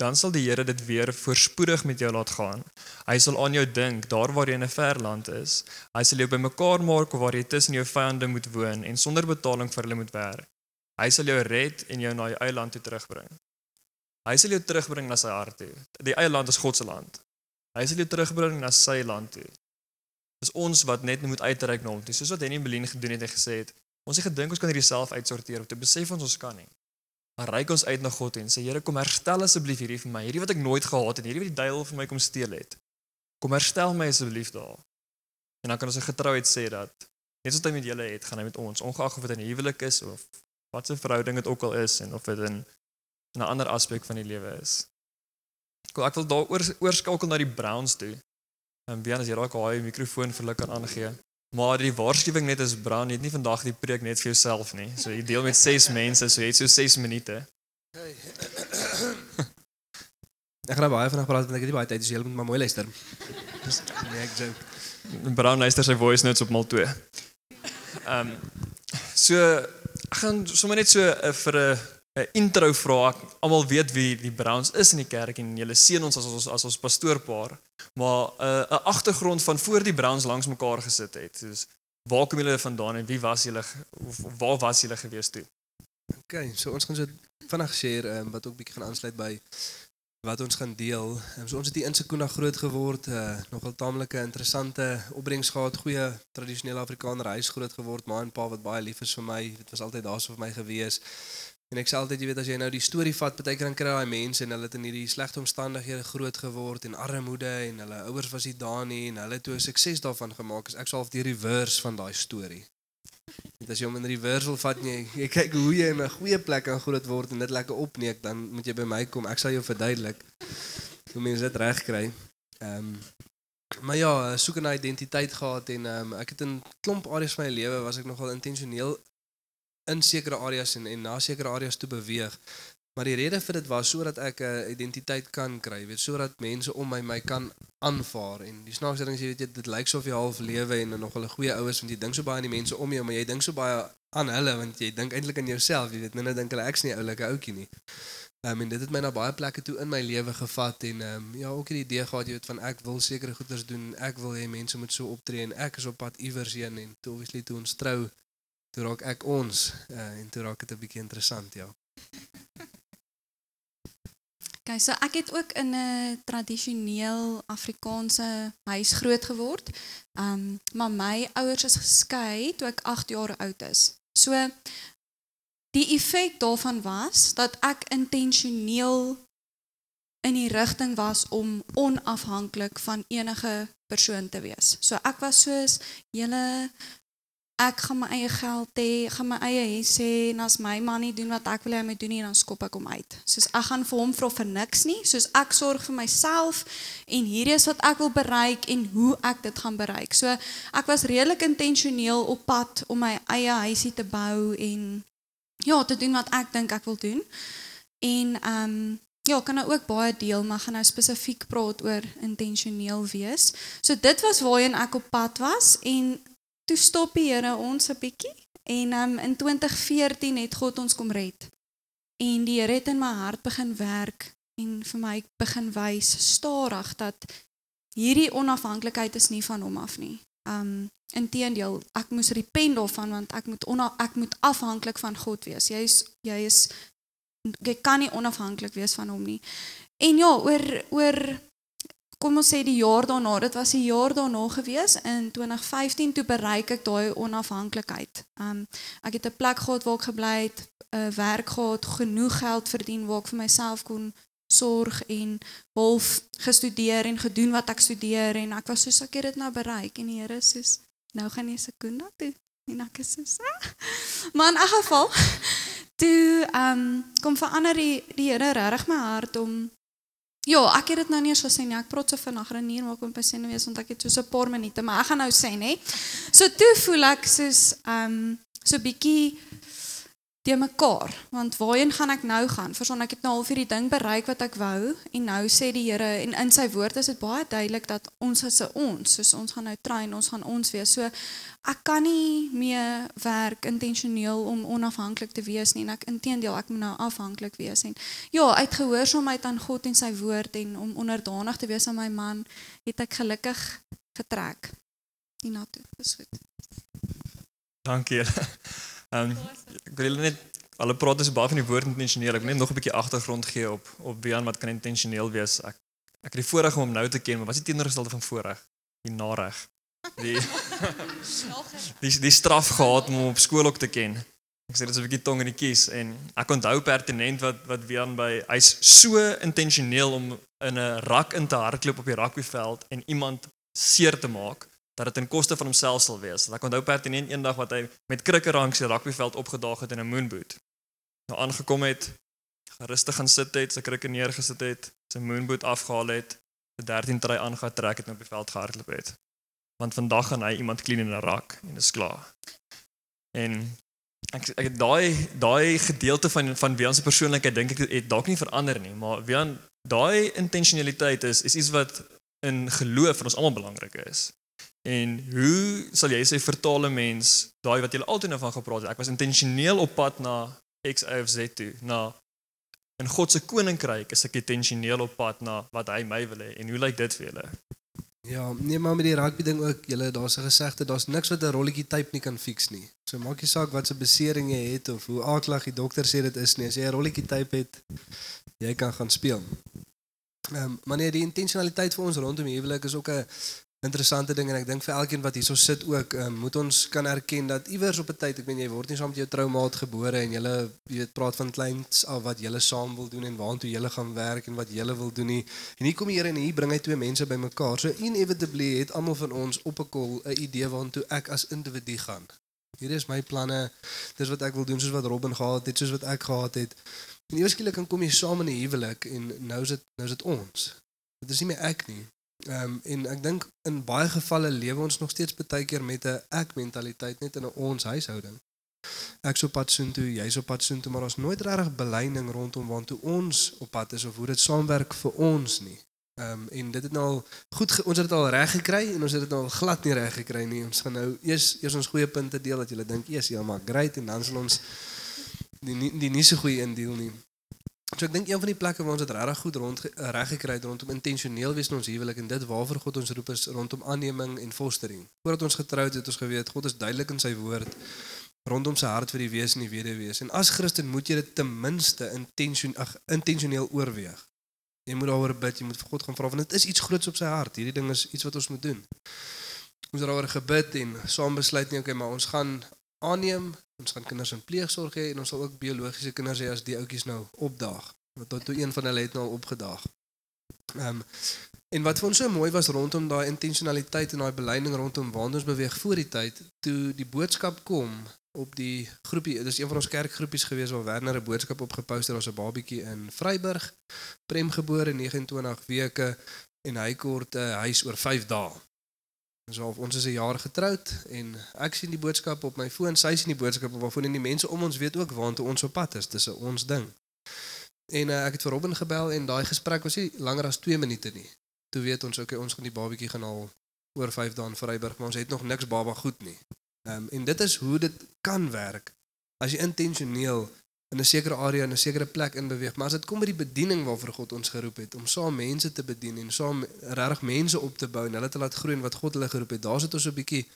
dan sal die Here dit weer voorspoedig met jou laat gaan. Hy sal aan jou dink daar waar jy in 'n ver land is. Hy sal jou bymekaar maak waar jy tussen jou vyande moet woon en sonder betaling vir hulle moet werk. Hy sal jou red en jou na jou eie land toe terugbring. Hy sal jou terugbring na sy hart toe. Die eie land is God se land. Hy sal jou terugbring na sy land toe. Dis ons wat net moet uitreik na hom toe. Soos wat Henny Belien gedoen het en gesê het, ons het gedink ons kan hierdie self uitsorteer, om te besef ons ons kan nie. Maar reik ons uit na God en sê Here, kom herstel asseblief hierdie vir my, hierdie wat ek nooit gehad het, hierdie wat die duiwel vir my kom steel het. Kom herstel my asseblief daar. En dan kan ons 'n getrouheid sê dat net soos hy met julle het, gaan hy met ons, ongeag of dit 'n huwelik is of wat 'n verhouding dit ook al is en of dit in 'n ander aspek van die lewe is. Cool, ek wil daar oor oorskakel na die Browns toe. En wie anders jy raak daai mikrofoon vir hulle kan aangee. Maar die waarskuwing net is Brown, jy het nie vandag die preek net vir jouself nie. So jy deel met 6 mense, so jy het so 6 minute. Ek gaan nou baie vinnig praat want ek het nie baie tyd, so julle moet maar mooi luister. Dis nee, ek joke. Brown luister sy voice notes op mal 2. Ehm um, so ek gaan sommer net so uh, vir 'n 'n intro vra. Ek almal weet wie die Browns is in die kerk en julle seën ons as ons as ons pastoorpaar. Maar 'n uh, agtergrond van voor die Browns langs mekaar gesit het. Soos waar kom julle vandaan en wie was julle of waar was julle gewees toe? Okay, so ons gaan so vinnig share um, wat ook bietjie gaan aansluit by wat ons gaan deel. Um, so ons het hier in Sekuna groot geword, uh, nogal taamlike interessante opbrengs gehad, goeie tradisionele Afrikaner huis groot geword, ma en pa wat baie lief is vir my, dit was altyd daar so vir my gewees. En ek sê altyd jy weet as jy nou die storie vat, baie keer dan kry daai mense en hulle het in hierdie slegte omstandighede groot geword en armoede en hulle ouers was nie daar nie en hulle het toe sukses daarvan gemaak. Ek sou half die reverse van daai storie. Net as jy hom in reverse wil vat, jy, jy kyk hoe jy in 'n goeie plek kan groot word en dit lekker opneek, dan moet jy by my kom. Ek sal jou verduidelik hoe mense dit reg kry. Ehm um, maar ja, soek 'n identiteit gehad en ehm um, ek het in klomp areas van my lewe was ek nogal intentioneel in sekere areas en en na sekere areas toe beweeg. Maar die rede vir dit was sodat ek 'n identiteit kan kry, weet sodat mense om my my kan aanvaar en die snaakse ding is jy weet jy dit lyk so of jy half lewe en nog 'n goeie ouers want jy dink so baie aan die mense om jou, maar jy dink so baie aan hulle want jy dink eintlik aan jouself, jy weet, nou nou dink hulle ek's nie 'n oulike ouetjie nie. Um, en dit het my na baie plekke toe in my lewe gevat en um, ja, ook die idee gehad jy weet van ek wil sekere goeders doen, ek wil hê mense moet so optree en ek is op pad iewers heen en toe obviously toe ons trou toe raak ek ons uh, en toe raak dit 'n bietjie interessant, ja. Okay, so ek het ook in 'n tradisioneel Afrikaanse huis groot geword. Um maar my ouers is geskei toe ek 8 jaar oud is. So die effek daarvan was dat ek intentioneel in die rigting was om onafhanklik van enige persoon te wees. So ek was soos julle ek gaan my eie geld hê, gaan my eie hê en as my man nie doen wat ek wil hê hy moet doen nie, dan skop ek hom uit. Soos ek gaan vir hom vra vir niks nie, soos ek sorg vir myself en hierdie is wat ek wil bereik en hoe ek dit gaan bereik. So ek was redelik intentioneel op pad om my eie huisie te bou en ja, te doen wat ek dink ek wil doen. En ehm um, Ja, kan nou ook baie deel, maar gaan nou spesifiek praat oor intentioneel wees. So dit was waarheen ek op pad was en toe stop die Here ons 'n bietjie en um, in 2014 het God ons kom red. En die Here het in my hart begin werk en vir my begin wys stadig dat hierdie onafhanklikheid is nie van hom af nie. Um inteendeel, ek moes repent daarvan want ek moet ona, ek moet afhanklik van God wees. Jy is jy is jy kan nie onafhanklik wees van hom nie. En ja, oor oor kom ons sê die jaar daarna, dit was die jaar daarna gewees in 2015 toe bereik ek daai onafhanklikheid. Um ek het 'n plek gehad waar ek gebly het, 'n uh, werk gehad, genoeg geld verdien waar ek vir myself kon sorg en half gestudeer en gedoen wat ek studeer en ek was soos ek het dit nou bereik en die Here sê nou gaan jy sekunda toe en ek is soos ah. maar in 'n geval toe um kom verander die die Here regtig my hart om Ja, ek het dit nou nie eens gesê nie. Ek praat so vinnig renier maak om besin wees want ek het so 'n paar minute, maar ek gaan nou sê nê. So toe voel ek soos ehm um, so bietjie te mekaar, want waarheen gaan ek nou gaan? Verson ek het nou al vir die ding bereik wat ek wou en nou sê die Here en in sy woord is dit baie duidelik dat ons is 'n ons, soos ons gaan nou train, ons gaan ons wees. So ek kan nie meer werk intentioneel om onafhanklik te wees nie en ek inteendeel ek moet nou afhanklik wees en ja uit gehoorsaamheid aan God en sy woord en om onderdanig te wees aan my man het ek gelukkig getrek hiernatoe dis goed Dankie julle. Ehm um, ek wil net hulle praat dus baie van die woord intentioneel. Ek wil net nog 'n bietjie agtergrond gee op op Wian wat kan intentioneel wees. Ek ek het die voorreg om hom nou te ken, maar wat is die teenoorgestelde van voorreg? Die nareg. Die die die straf gehad om hom op skool ook te ken. Ek sê dit is 'n bietjie tong in die kies en ek onthou pertinent wat wat Wian by hy's so intentioneel om in 'n rak in te hardloop op die rugbyveld en iemand seer te maak dat dit ten koste van homself sal wees. Ek onthou pertinent eendag wat hy met krikke langs die rugbyveld opgedaag het in 'n moonboot. Nou aangekom het, gerustig gaan sit het, sy krikke neergesit het, sy moonboot afgehaal het, 'n 13 try aangetrek het en op die veld gehardloop het. Want vandag gaan hy iemand clean in 'n rak en dis klaar. En ek ek daai daai gedeelte van van Wian se persoonlikheid dink ek het dalk nie verander nie, maar Wian daai intentionaliteit is is iets wat in geloof vir ons almal belangrik is. En hoe sal jy sê vertaal 'n mens daai wat jy altyd nou van gepraat het? Ek was intentioneel op pad na X Y of Z toe, na in God se koninkryk is ek intentioneel op pad na wat hy my wil hê. En hoe lyk dit vir julle? Ja, nee maar met die rugby ding ook, julle daar's 'n gesegde, daar's niks wat 'n rolletjie tape nie kan fix nie. So maak nie saak wat se besering jy het of hoe aaklag die dokter sê dit is nie. As jy 'n rolletjie tape het, jy kan gaan speel. Ehm um, maar nee, die intentionaliteit vir ons rondom huwelik is ook 'n interessante ding en ek dink vir elkeen wat hierso sit ook, um, moet ons kan erken dat iewers op 'n tyd, ek meen jy word nie saam met jou troumaat gebore en jy weet praat van kleins af wat julle saam wil doen en waartoe julle gaan werk en wat julle wil doen nie. En hier kom die Here en hier bring hy twee mense bymekaar. So inevitably het almal van ons op 'n kol 'n idee waartoe ek as individu gaan. Hier is my planne. Dis wat ek wil doen soos wat Robin gehad het, soos wat ek gehad het. En eers skielik kan kom jy saam in 'n huwelik en nou is dit nou is dit ons. Dit is nie meer ek nie. Ehm um, en ek dink in baie gevalle lewe ons nog steeds baie keer met 'n ek mentaliteit net in 'n ons huishouding. Ek so pad soontoe, jy so pad soontoe, maar ons nooit regtig beleining rondom waartoe ons op pad is of hoe dit saamwerk vir ons nie. Ehm um, en dit het nou al goed ons het dit al reg gekry en ons het dit nou al glad nie reg gekry nie. Ons gaan nou eers eers ons goeie punte deel dat jy dink eers ja maar great en dan sal ons die die, die nie so goeie indeel nie. So ek dink een van die plekke waar ons dit regtig goed rond reg gekry het rondom intentioneel wees in ons huwelik en dit waarvoor God ons roep is rondom aanneming en fostering. Voordat ons getroud het, het ons geweet God is duidelik in sy woord rondom sy hart vir die wees en die weduwees. En as Christen moet jy dit ten minste intention ag intentioneel oorweeg. Jy moet daaroor bid, jy moet vir God gaan vra want dit is iets groots op sy hart. Hierdie ding is iets wat ons moet doen. Ons het daaroor gebid en saam besluit nie okay, maar ons gaan aanneem ons gaan kinders in pleegsorg hê en ons sal ook biologiese kinders hê as die ouetjies nou opdaag. Want tot toe een van hulle het nou al opgedaag. Ehm um, en wat vir ons so mooi was rondom daai intentionaliteit en daai beleiding rondom waar ons beweeg voor die tyd toe die boodskap kom op die groepie dis een van ons kerkgroepies gewees waar Werner 'n boodskap opgepost het oor 'n babietjie in Vryburg prem gebore 29 weke en hy kort 'n uh, huis oor 5 dae So ons is 'n jaar getroud en ek sien die boodskap op my foon, sy sien die boodskap op haar foon en die mense om ons weet ook waartoe ons op pad is. Dis 'n ons ding. En uh, ek het vir Robin gebel en daai gesprek was nie langer as 2 minute nie. Toe weet ons okay, ons gaan die babatjie gaan al oor 5 dae in Vryburg, maar ons het nog niks baba goed nie. Ehm um, en dit is hoe dit kan werk as jy intentioneel in 'n sekere area in 'n sekere plek in beweeg. Maar as dit kom by die bediening waarvoor God ons geroep het om saam mense te bedien en saam regtig mense op te bou en hulle te laat groei in wat God hulle geroep het, daar's dit ons 'n bietjie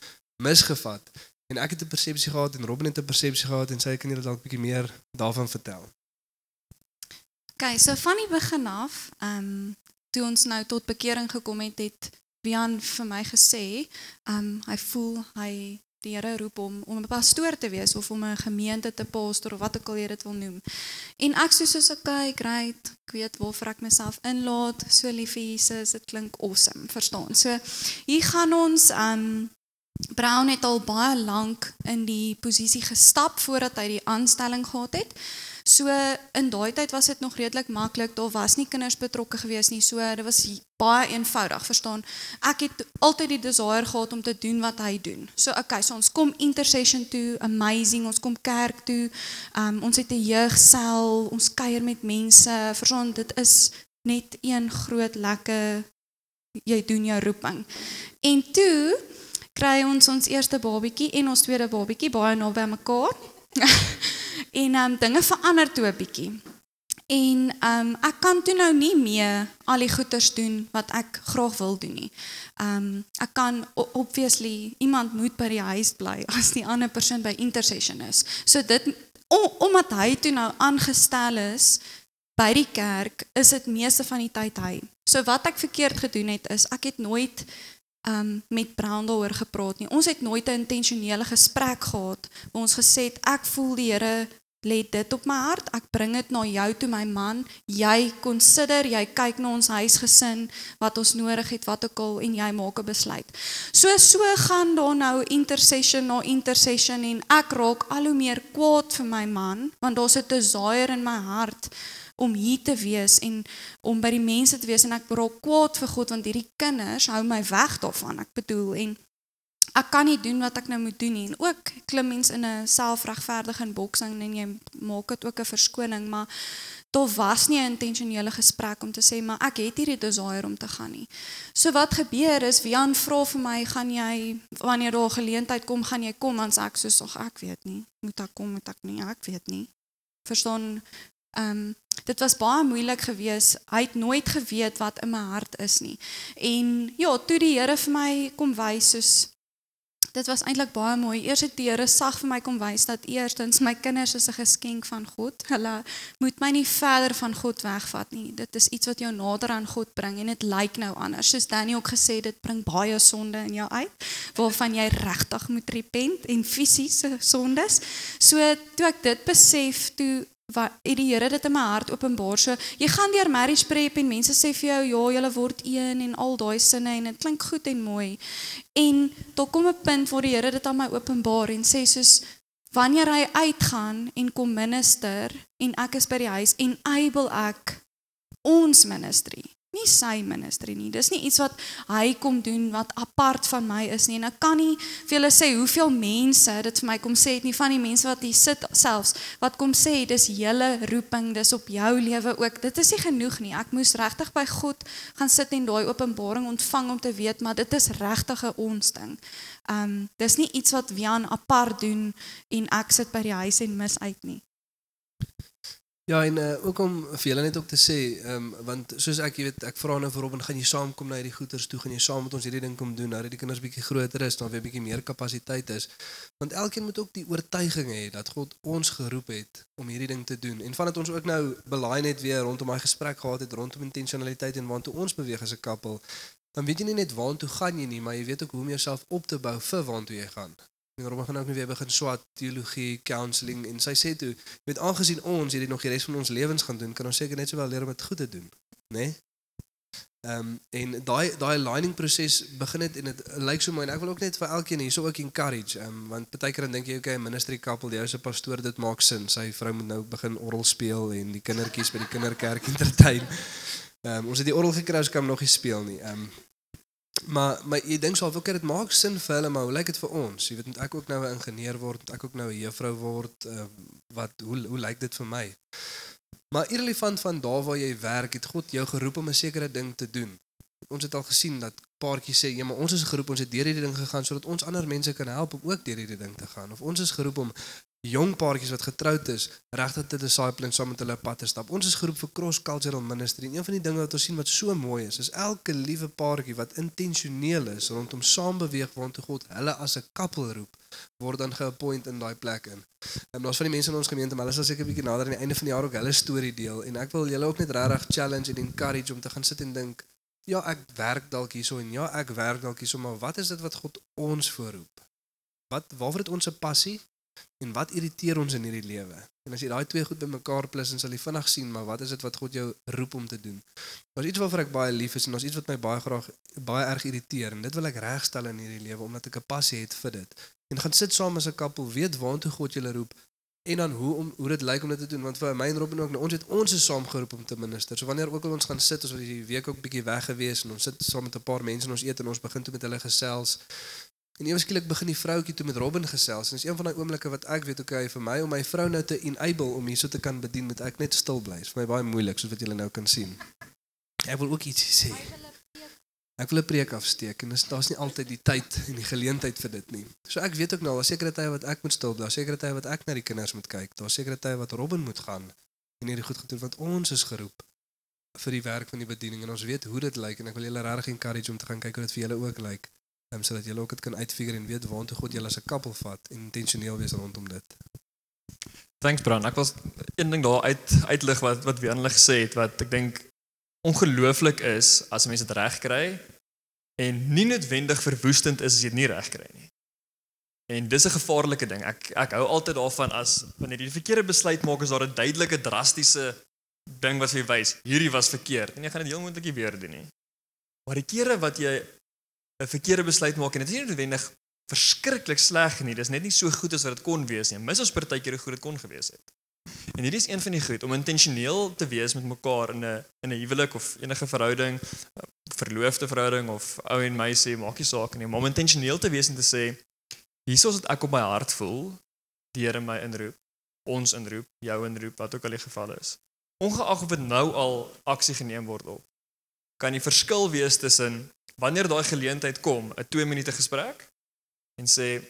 misgevat. En ek het 'n persepsie gehad en Robin het 'n persepsie gehad en sy kan julle dalk bietjie meer daarvan vertel. Okay, so van die begin af, ehm um, toe ons nou tot bekering gekom het, het Wian vir my gesê, ehm um, hy voel hy die Here roep hom om 'n pastoor te wees of om 'n gemeente te pastor of wat ook al jy dit wil noem. En ek sê soos ek kyk, great, ek weet waarvoor ek myself inlaat, so lief vir Jesus, dit klink awesome, verstaan. So hier gaan ons um Brown het al baie lank in die posisie gestap voordat hy die aanstelling gehad het. So in daai tyd was dit nog redelik maklik. Daar was nie kinders betrokke gewees nie. So dit was baie eenvoudig, verstaan? Ek het altyd die desire gehad om te doen wat hy doen. So okay, so ons kom intercession toe, amazing. Ons kom kerk toe. Um ons het 'n jeugsel, ons kuier met mense. Verstaan, dit is net een groot lekker jy doen jou roeping. En toe kry ons ons eerste babietjie en ons tweede babietjie baie naby mekaar. En ehm um, dinge verander toe 'n bietjie. En ehm um, ek kan toe nou nie meer al die goeders doen wat ek graag wil doen nie. Ehm um, ek kan obviously iemand moet by die huis bly as die ander persoon by intercession is. So dit om, omdat hy toe nou aangestel is by die kerk, is dit meeste van die tyd hy. So wat ek verkeerd gedoen het is ek het nooit um met Brown daaroor gepraat nie. Ons het nooit 'n intentionele gesprek gehad waar ons gesê het ek voel die Here lê dit op my hart. Ek bring dit na jou toe my man. Jy consider, jy kyk na ons huisgesin, wat ons nodig het, wat ook al en jy maak 'n besluit. So so gaan daar nou intercession na intercession en ek raak al hoe meer kwaad vir my man want daar's 'n desire in my hart om hier te wees en om by die mense te wees en ek raak kwaad vir God want hierdie kinders hou my weg daarvan. Ek bedoel en ek kan nie doen wat ek nou moet doen nie. En ook klim mens in 'n selfregverdiging boksing en jy maak dit ook 'n verskoning, maar daar was nie 'n intentionele gesprek om te sê maar ek het hierdie desire om te gaan nie. So wat gebeur is Wian vra vir my, gaan jy wanneer daar 'n geleentheid kom, gaan jy kom dan sê ek soos ag ek weet nie. Moet ek kom, moet ek nie? Ek weet nie. Verstaan ehm um, dit was baie moeilik geweest. Hy het nooit geweet wat in my hart is nie. En ja, toe die Here vir my kom wys soos dit was eintlik baie mooi. Eers het die Here sag vir my kom wys dat eerstens my kinders is 'n geskenk van God. Hulle moet my nie verder van God wegvat nie. Dit is iets wat jou nader aan God bring en dit lyk nou anders. Soos Danny ook gesê dit bring baie sonde in jou uit waarvan jy regtig moet repent en fisiese sondes. So toe ek dit besef, toe wat het die Here dit in my hart openbaar. So jy gaan deur marriage prep en mense sê vir jou ja, julle word een en al daai sinne en dit klink goed en mooi. En daar kom 'n punt waar die Here dit aan my openbaar en sê soos wanneer hy uitgaan en kom minister en ek is by die huis en able ek ons ministry nie sy ministry nie. Dis nie iets wat hy kom doen wat apart van my is nie. En ek kan nie vir julle sê hoeveel mense dit vir my kom sê het nie van die mense wat hier sit selfs wat kom sê dis julle roeping, dis op jou lewe ook. Dit is nie genoeg nie. Ek moes regtig by God gaan sit en daai openbaring ontvang om te weet maar dit is regtig 'n ons ding. Um dis nie iets wat Wian apart doen en ek sit by die huis en mis uit nie. Ja, en uh, ook om vir julle net ook te sê, ehm um, want soos ek, jy weet, ek vra nou vir Robin, gaan jy saamkom na hierdie goeters toe, gaan jy saam met ons hierdie ding kom doen, nou dat die kinders bietjie groter is, dan weer bietjie meer kapasiteit is. Want elkeen moet ook die oortuiging hê dat God ons geroep het om hierdie ding te doen. En vandat ons ook nou belaai net weer rondom daai gesprek gehad het rondom intentionaliteit en waartoe ons beweeg as 'n koppel, dan weet jy nie net waartoe gaan jy nie, maar jy weet ook hoe om jouself op te bou vir waartoe jy gaan. En Robin gaan ook nou weer begin swat teologie, counselling en sy sê toe, met aangesien ons hierdie nog die res van ons lewens gaan doen, kan ons seker net sowel leer om dit goed te doen, né? Nee? Ehm um, en daai daai aligning proses begin dit en dit lyk so mooi en ek wil ook net vir elkeen hierso ook encourage, ehm um, want baie keer dan dink jy okay, ministry couple, jy is 'n pastoor, dit maak sin. Sy vrou moet nou begin orgel speel en die kindertjies by die kinderkerk entertain. Ehm um, ons het die orgel gekry, ons kan nog nie speel nie. Ehm um, Maar maar jy dink sou ook dit maak sin vir hulle, maar hoe lyk dit vir ons? Jy weet moet ek ook nou 'n ingenieur word, moet ek ook nou 'n juffrou word? Uh, wat hoe hoe lyk dit vir my? Maar irrelevant van daar waar jy werk, het God jou geroep om 'n sekere ding te doen. Ons het al gesien dat paartjies sê, "Ja, maar ons is geroep, ons het deur hierdie ding gegaan sodat ons ander mense kan help om ook deur hierdie ding te gaan." Of ons is geroep om jong paartjies wat getroud is regtig te discipline saam met hulle pad te stap. Ons is geroep vir cross cultural ministry. En een van die dinge wat ons sien wat so mooi is, is elke liewe paartjie wat intentioneel is rondom saam beweeg waantoe God hulle as 'n koppel roep, word dan geappoint in daai plek in. En daar's van die mense in ons gemeente, maar hulle sal seker 'n bietjie nader aan die einde van die jaar ook hulle storie deel en ek wil julle ook net regtig challenge en encourage om te gaan sit en dink, ja, ek werk dalk hierso en ja, ek werk dalk hierso, maar wat is dit wat God ons voorroep? Wat waarvoor het ons 'n passie? En wat irriteer ons in hierdie lewe? En as jy daai twee goed bymekaar plus en sal jy vinnig sien maar wat is dit wat God jou roep om te doen? Daar's iets waarvoor ek baie lief is en daar's iets wat my baie graag baie erg irriteer en dit wil ek regstel in hierdie lewe omdat ek 'n passie het vir dit. En gaan sit saam as 'n koppel, weet waartoe God julle roep en dan hoe om hoe dit lyk om dit te doen want vir my en Robin ook nou ons het ons is saam geroep om te minister. So wanneer ook al ons gaan sit, ons was hierdie week ook bietjie weg gewees en ons sit saam met 'n paar mense en ons eet en ons begin toe met hulle gesels. En ewe skielik begin die vroutjie toe met Robin gesels. En dis een van daai oomblikke wat ek weet okay vir my om my vrou nou te enable om hierso te kan bedien, moet ek net stil bly. Dit is vir my baie moeilik soos wat julle nou kan sien. Ek wil ook iets sê. Ek wil 'n preek afsteek en daar's nie altyd die tyd en die geleentheid vir dit nie. So ek weet ook nou, daar's sekere tye wat ek moet stil bly, daar's sekere tye wat ek na die kinders moet kyk, daar's sekere tye wat Robin moet gaan en hierdie goed gedoen want ons is geroep vir die werk van die bediening en ons weet hoe dit lyk en ek wil julle regtig encourage om te gaan kyk hoe dit vir julle ook lyk um, sodat julle ook dit kan uitfigure en weet waantoe God julle as 'n koppel vat en intentioneel wees rondom dit. Thanks Bran. Ek was een ding daar uit uitlig wat wat weer hulle gesê het wat ek dink ongelooflik is as mense dit reg kry en nie noodwendig verwoestend is as jy dit nie reg kry nie. En dis 'n gevaarlike ding. Ek ek hou altyd daarvan as wanneer jy die verkeerde besluit maak is daar 'n duidelike drastiese ding wat jy wys, hierdie was verkeerd en jy gaan dit heel moontlik weer doen nie. Maar die kere wat jy 'n verkeerde besluit maak en dit is nie noodwendig verskriklik sleg nie, dis net nie so goed as wat dit kon wees nie. Mis ons partykeer hoe goed dit kon gewees het. En hierdie is een van die goed om intentioneel te wees met mekaar in 'n in 'n huwelik of enige verhouding, verloofde verhouding of ou en meisie, maak nie saak nie, maar om intentioneel te wees en te sê hiersoos wat ek op my hart voel, die Here my inroep, ons inroep, jou inroep, wat ook al die geval is. Ongeag of dit nou al aksie geneem word op. Kan die verskil wees tussen wanneer daai geleentheid kom, 'n 2 minute gesprek en sê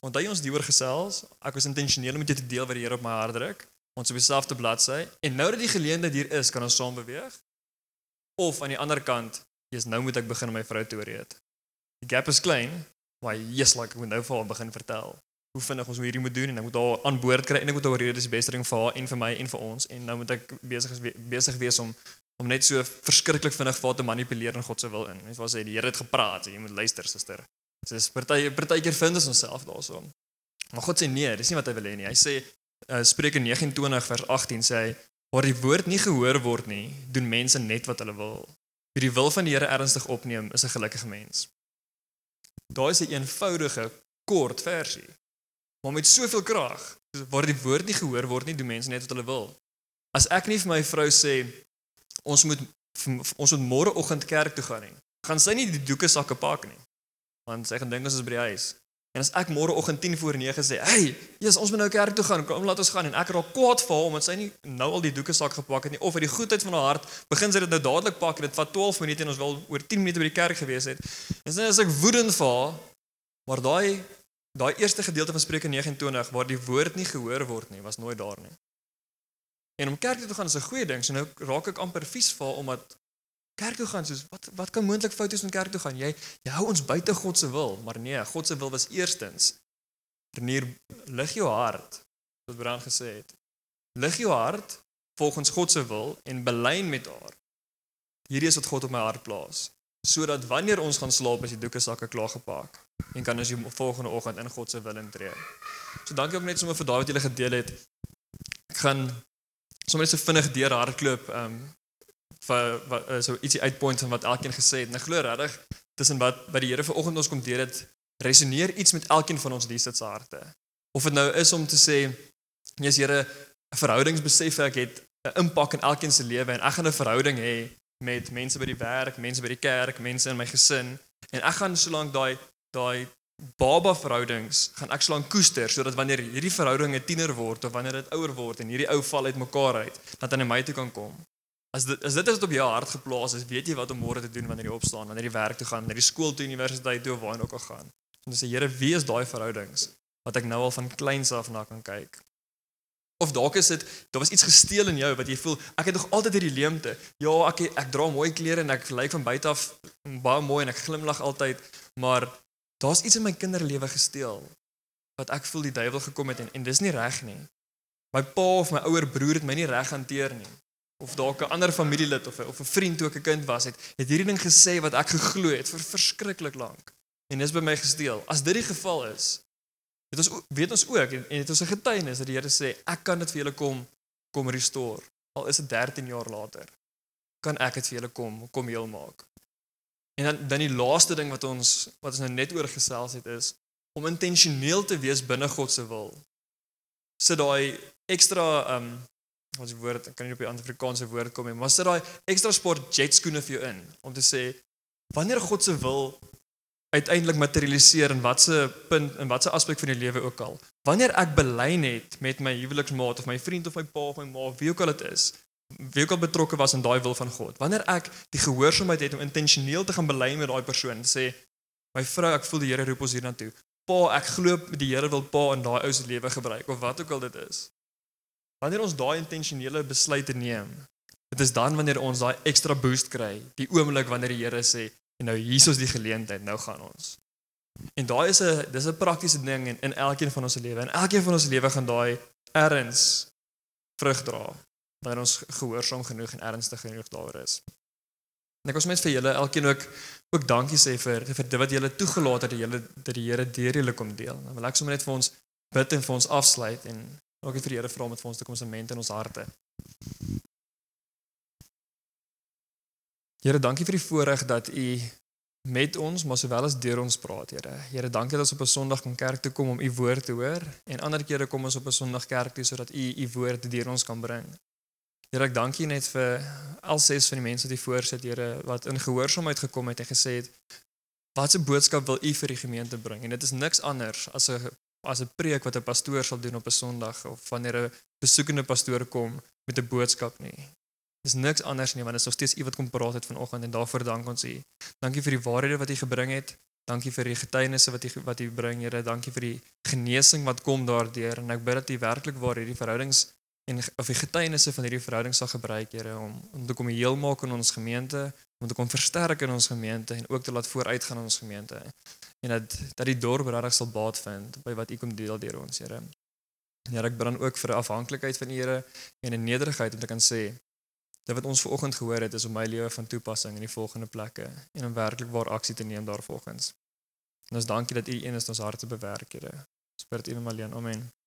onthou ons diewer gesels, ek was intentioneel om dit te deel wat die Here op my hart druk, ons op dieselfde bladsy en nou dat die geleentheid hier is, kan ons saam beweeg. Of aan die ander kant, jy's nou moet ek begin om my vrou te oorreed. Die gap is klein, maar jy's like ek moet nou vir haar begin vertel hoe vinnig ons hierdie moet doen en ek moet haar aan boord kry en ek moet haar oorreed dis die beste ding vir haar en vir my en vir ons en nou moet ek besig besig wees om om net so verskriklik vinnig vir haar te manipuleer in God se wil in. Mens wou sê die Here het gepraat, jy moet luister, suster. So dis party partykeer vind ons onsself daarso. Maar God sê nee, dis nie wat hy wil hê nie. Hy sê uh, Spreuke 29 vers 18 sê hy waar die woord nie gehoor word nie, doen mense net wat hulle wil. Wie die wil van die Here ernstig opneem, is 'n gelukkige mens. Daar is 'n eenvoudige, kort versie. Maar met soveel krag, waar die woord nie gehoor word nie, doen mense net wat hulle wil. As ek nie vir my vrou sê ons moet ons moet môreoggend kerk toe gaan nie, gaan sy nie die doeke sakke pak nie. Want sy gaan dink ons is by die huis. En as ek môreoggend 10 voor 9 sê, "Hey, Jesus, ons moet nou kerk toe gaan. Kom laat ons gaan." En ek raak kwaad vir haar omdat sy nie nou al die doeke sak gepak het nie of uit die goedheid van haar hart begin sy dit nou dadelik pak en dit vat 12 minute en ons wil oor 10 minute by die kerk gewees het. En dan is ek woedend vir haar. Maar daai daai eerste gedeelte van Spreuke 29 waar die woord nie gehoor word nie, was nooit daar nie. En om kerk toe te gaan is 'n goeie ding. So nou raak ek amper vies vir haar omdat kerk toe gaan soos wat wat kan moontlik fout wees met kerk toe gaan? Jy jy hou ons buite God se wil, maar nee, God se wil was eerstens. Vernier lig jou hart, soos Brand gesê het. Lig jou hart volgens God se wil en belyn met haar. Hierdie is wat God op my hart plaas, sodat wanneer ons gaan slaap as die doeke sakke klaar gepak en kan ons die volgende oggend in God se wil intree. So dankie ook net sommer vir daai wat julle gedeel het. Ek gaan sommer net so vinnig deur hardloop ehm um, wat uh, so ietsie uitpoint van wat elkeen gesê het. Ek glo regtig tussen wat by die Here vanoggend ons kom deur dit resoneer iets met elkeen van ons dienste se harte. Of dit nou is om te sê Jesus Here, 'n verhoudingsbesef ek het 'n impak in elkeen se lewe en ek gaan 'n verhouding hê met mense by die werk, mense by die kerk, mense in my gesin en ek gaan solank daai daai baba verhoudings gaan ek solank koester sodat wanneer hierdie verhouding 'n tiener word of wanneer dit ouer word en hierdie ou val uitmekaar uit, dat na my toe kan kom. As dit as dit is op jou hart geplaas is, weet jy wat om môre te doen wanneer jy opstaan, wanneer jy werk toe gaan, wanneer jy skool toe, universiteit toe of waar ook al gaan. En dis die Here, wie is daai verhoudings wat ek nou al van kleins af na kan kyk? Of dalk is dit daar was iets gesteel in jou wat jy voel ek het nog altyd hierdie leemte. Ja, ek ek dra mooi klere en ek lyk van buite af baie mooi en ek glimlag altyd, maar daar's iets in my kinderlewe gesteel wat ek voel die duiwel gekom het en en dis nie reg nie. My pa of my ouer broer het my nie reg hanteer nie. Of dalk 'n ander familielid of of 'n vriend toe ek 'n kind was het, het hierdie ding gesê wat ek geglo het vir verskriklik lank. En dis by my gesteel. As dit die geval is, het ons weet ons ook en, en het ons 'n getuienis dat die Here sê ek kan dit vir julle kom kom restore. Al is dit 13 jaar later, kan ek dit vir julle kom kom heel maak. En dan dan die laaste ding wat ons wat ons nou net oor gesels het is om intentioneel te wees binne God se wil. Sit daai ekstra ehm um, wat die woord? Ek kan nie op die Afrikaanse woord kom nie, maar sit daai ekstra sport jet skoene vir jou in om te sê wanneer God se wil uiteindelik materialiseer in watse punt in watse aspek van die lewe ook al. Wanneer ek belyn het met my huweliksmaat of my vriend of my pa of my ma, wie ook al dit is, wie ook al betrokke was in daai wil van God. Wanneer ek die gehoorsaamheid het om intentioneel te gaan belyn met daai persoon, sê my vrou, ek voel die Here roep ons hiernatoe. Pa, ek glo die Here wil pa in daai ou se lewe gebruik of wat ook al dit is. Wanneer ons daai intentionele besluite neem, dit is dan wanneer ons daai ekstra boost kry, die oomblik wanneer die Here sê, En nou hier is die geleentheid, nou gaan ons. En daai is 'n dis 'n praktiese ding in in elkeen van ons se lewe. En elkeen van ons se lewe gaan daai erns vrug dra wanneer ons gehoorsaam genoeg en ernstig genoeg daaroor is. En ek was net vir julle elkeen ook ook dankie sê vir vir dit wat julle toegelaat het dat julle dat die Here deur julle kom deel. Dan wil ek sommer net vir ons bid en vir ons afsluit en ook vir die Here vra om met vir ons te kom semente in ons harte. Here, dankie vir die voorreg dat U met ons, maar sowel as deur ons praat, Here. Here, dankie dat ons op 'n Sondag kan kerk toe kom om U woord te hoor en ander kere kom ons op 'n Sondag kerk toe sodat U U woord deur ons kan bring. Here, ek dank U net vir al ses van die mense wat hier voorsit, Here, wat in gehoorsaamheid gekom het en gesê het wat 'n boodskap wil U vir die gemeente bring? En dit is niks anders as 'n as 'n preek wat 'n pastoor sal doen op 'n Sondag of wanneer 'n besoekende pastoor kom met 'n boodskap nie. Dis niks anders nie want dit is nog steeds U wat kom praat het vanoggend en daarvoor dank ons U. Dankie vir die waarhede wat U gebring het. Dankie vir die getuienisse wat U wat U bring, Here. Dankie vir die genesing wat kom daardeur en ek bid dat U werklik waar hierdie verhoudings en of die getuienisse van hierdie verhoudings sal gebruik, Here, om om te kom heel maak in ons gemeente, om te kom versterk in ons gemeente en ook te laat vooruitgaan in ons gemeente. En dat dat die dorp regtig sal baat vind by wat U kom deel deur ons, Here. Ja, ek bid dan ook vir 'n afhanklikheid van U, Here en 'n nederigheid om te kan sê dit wat ons vanoggend gehoor het is om my lewe van toepassing in die volgende plekke en om werklik waar aksie te neem daarvolgens. En ons dankie dat U een is ons harte bewerk, Here. Spirit U alleen. Amen.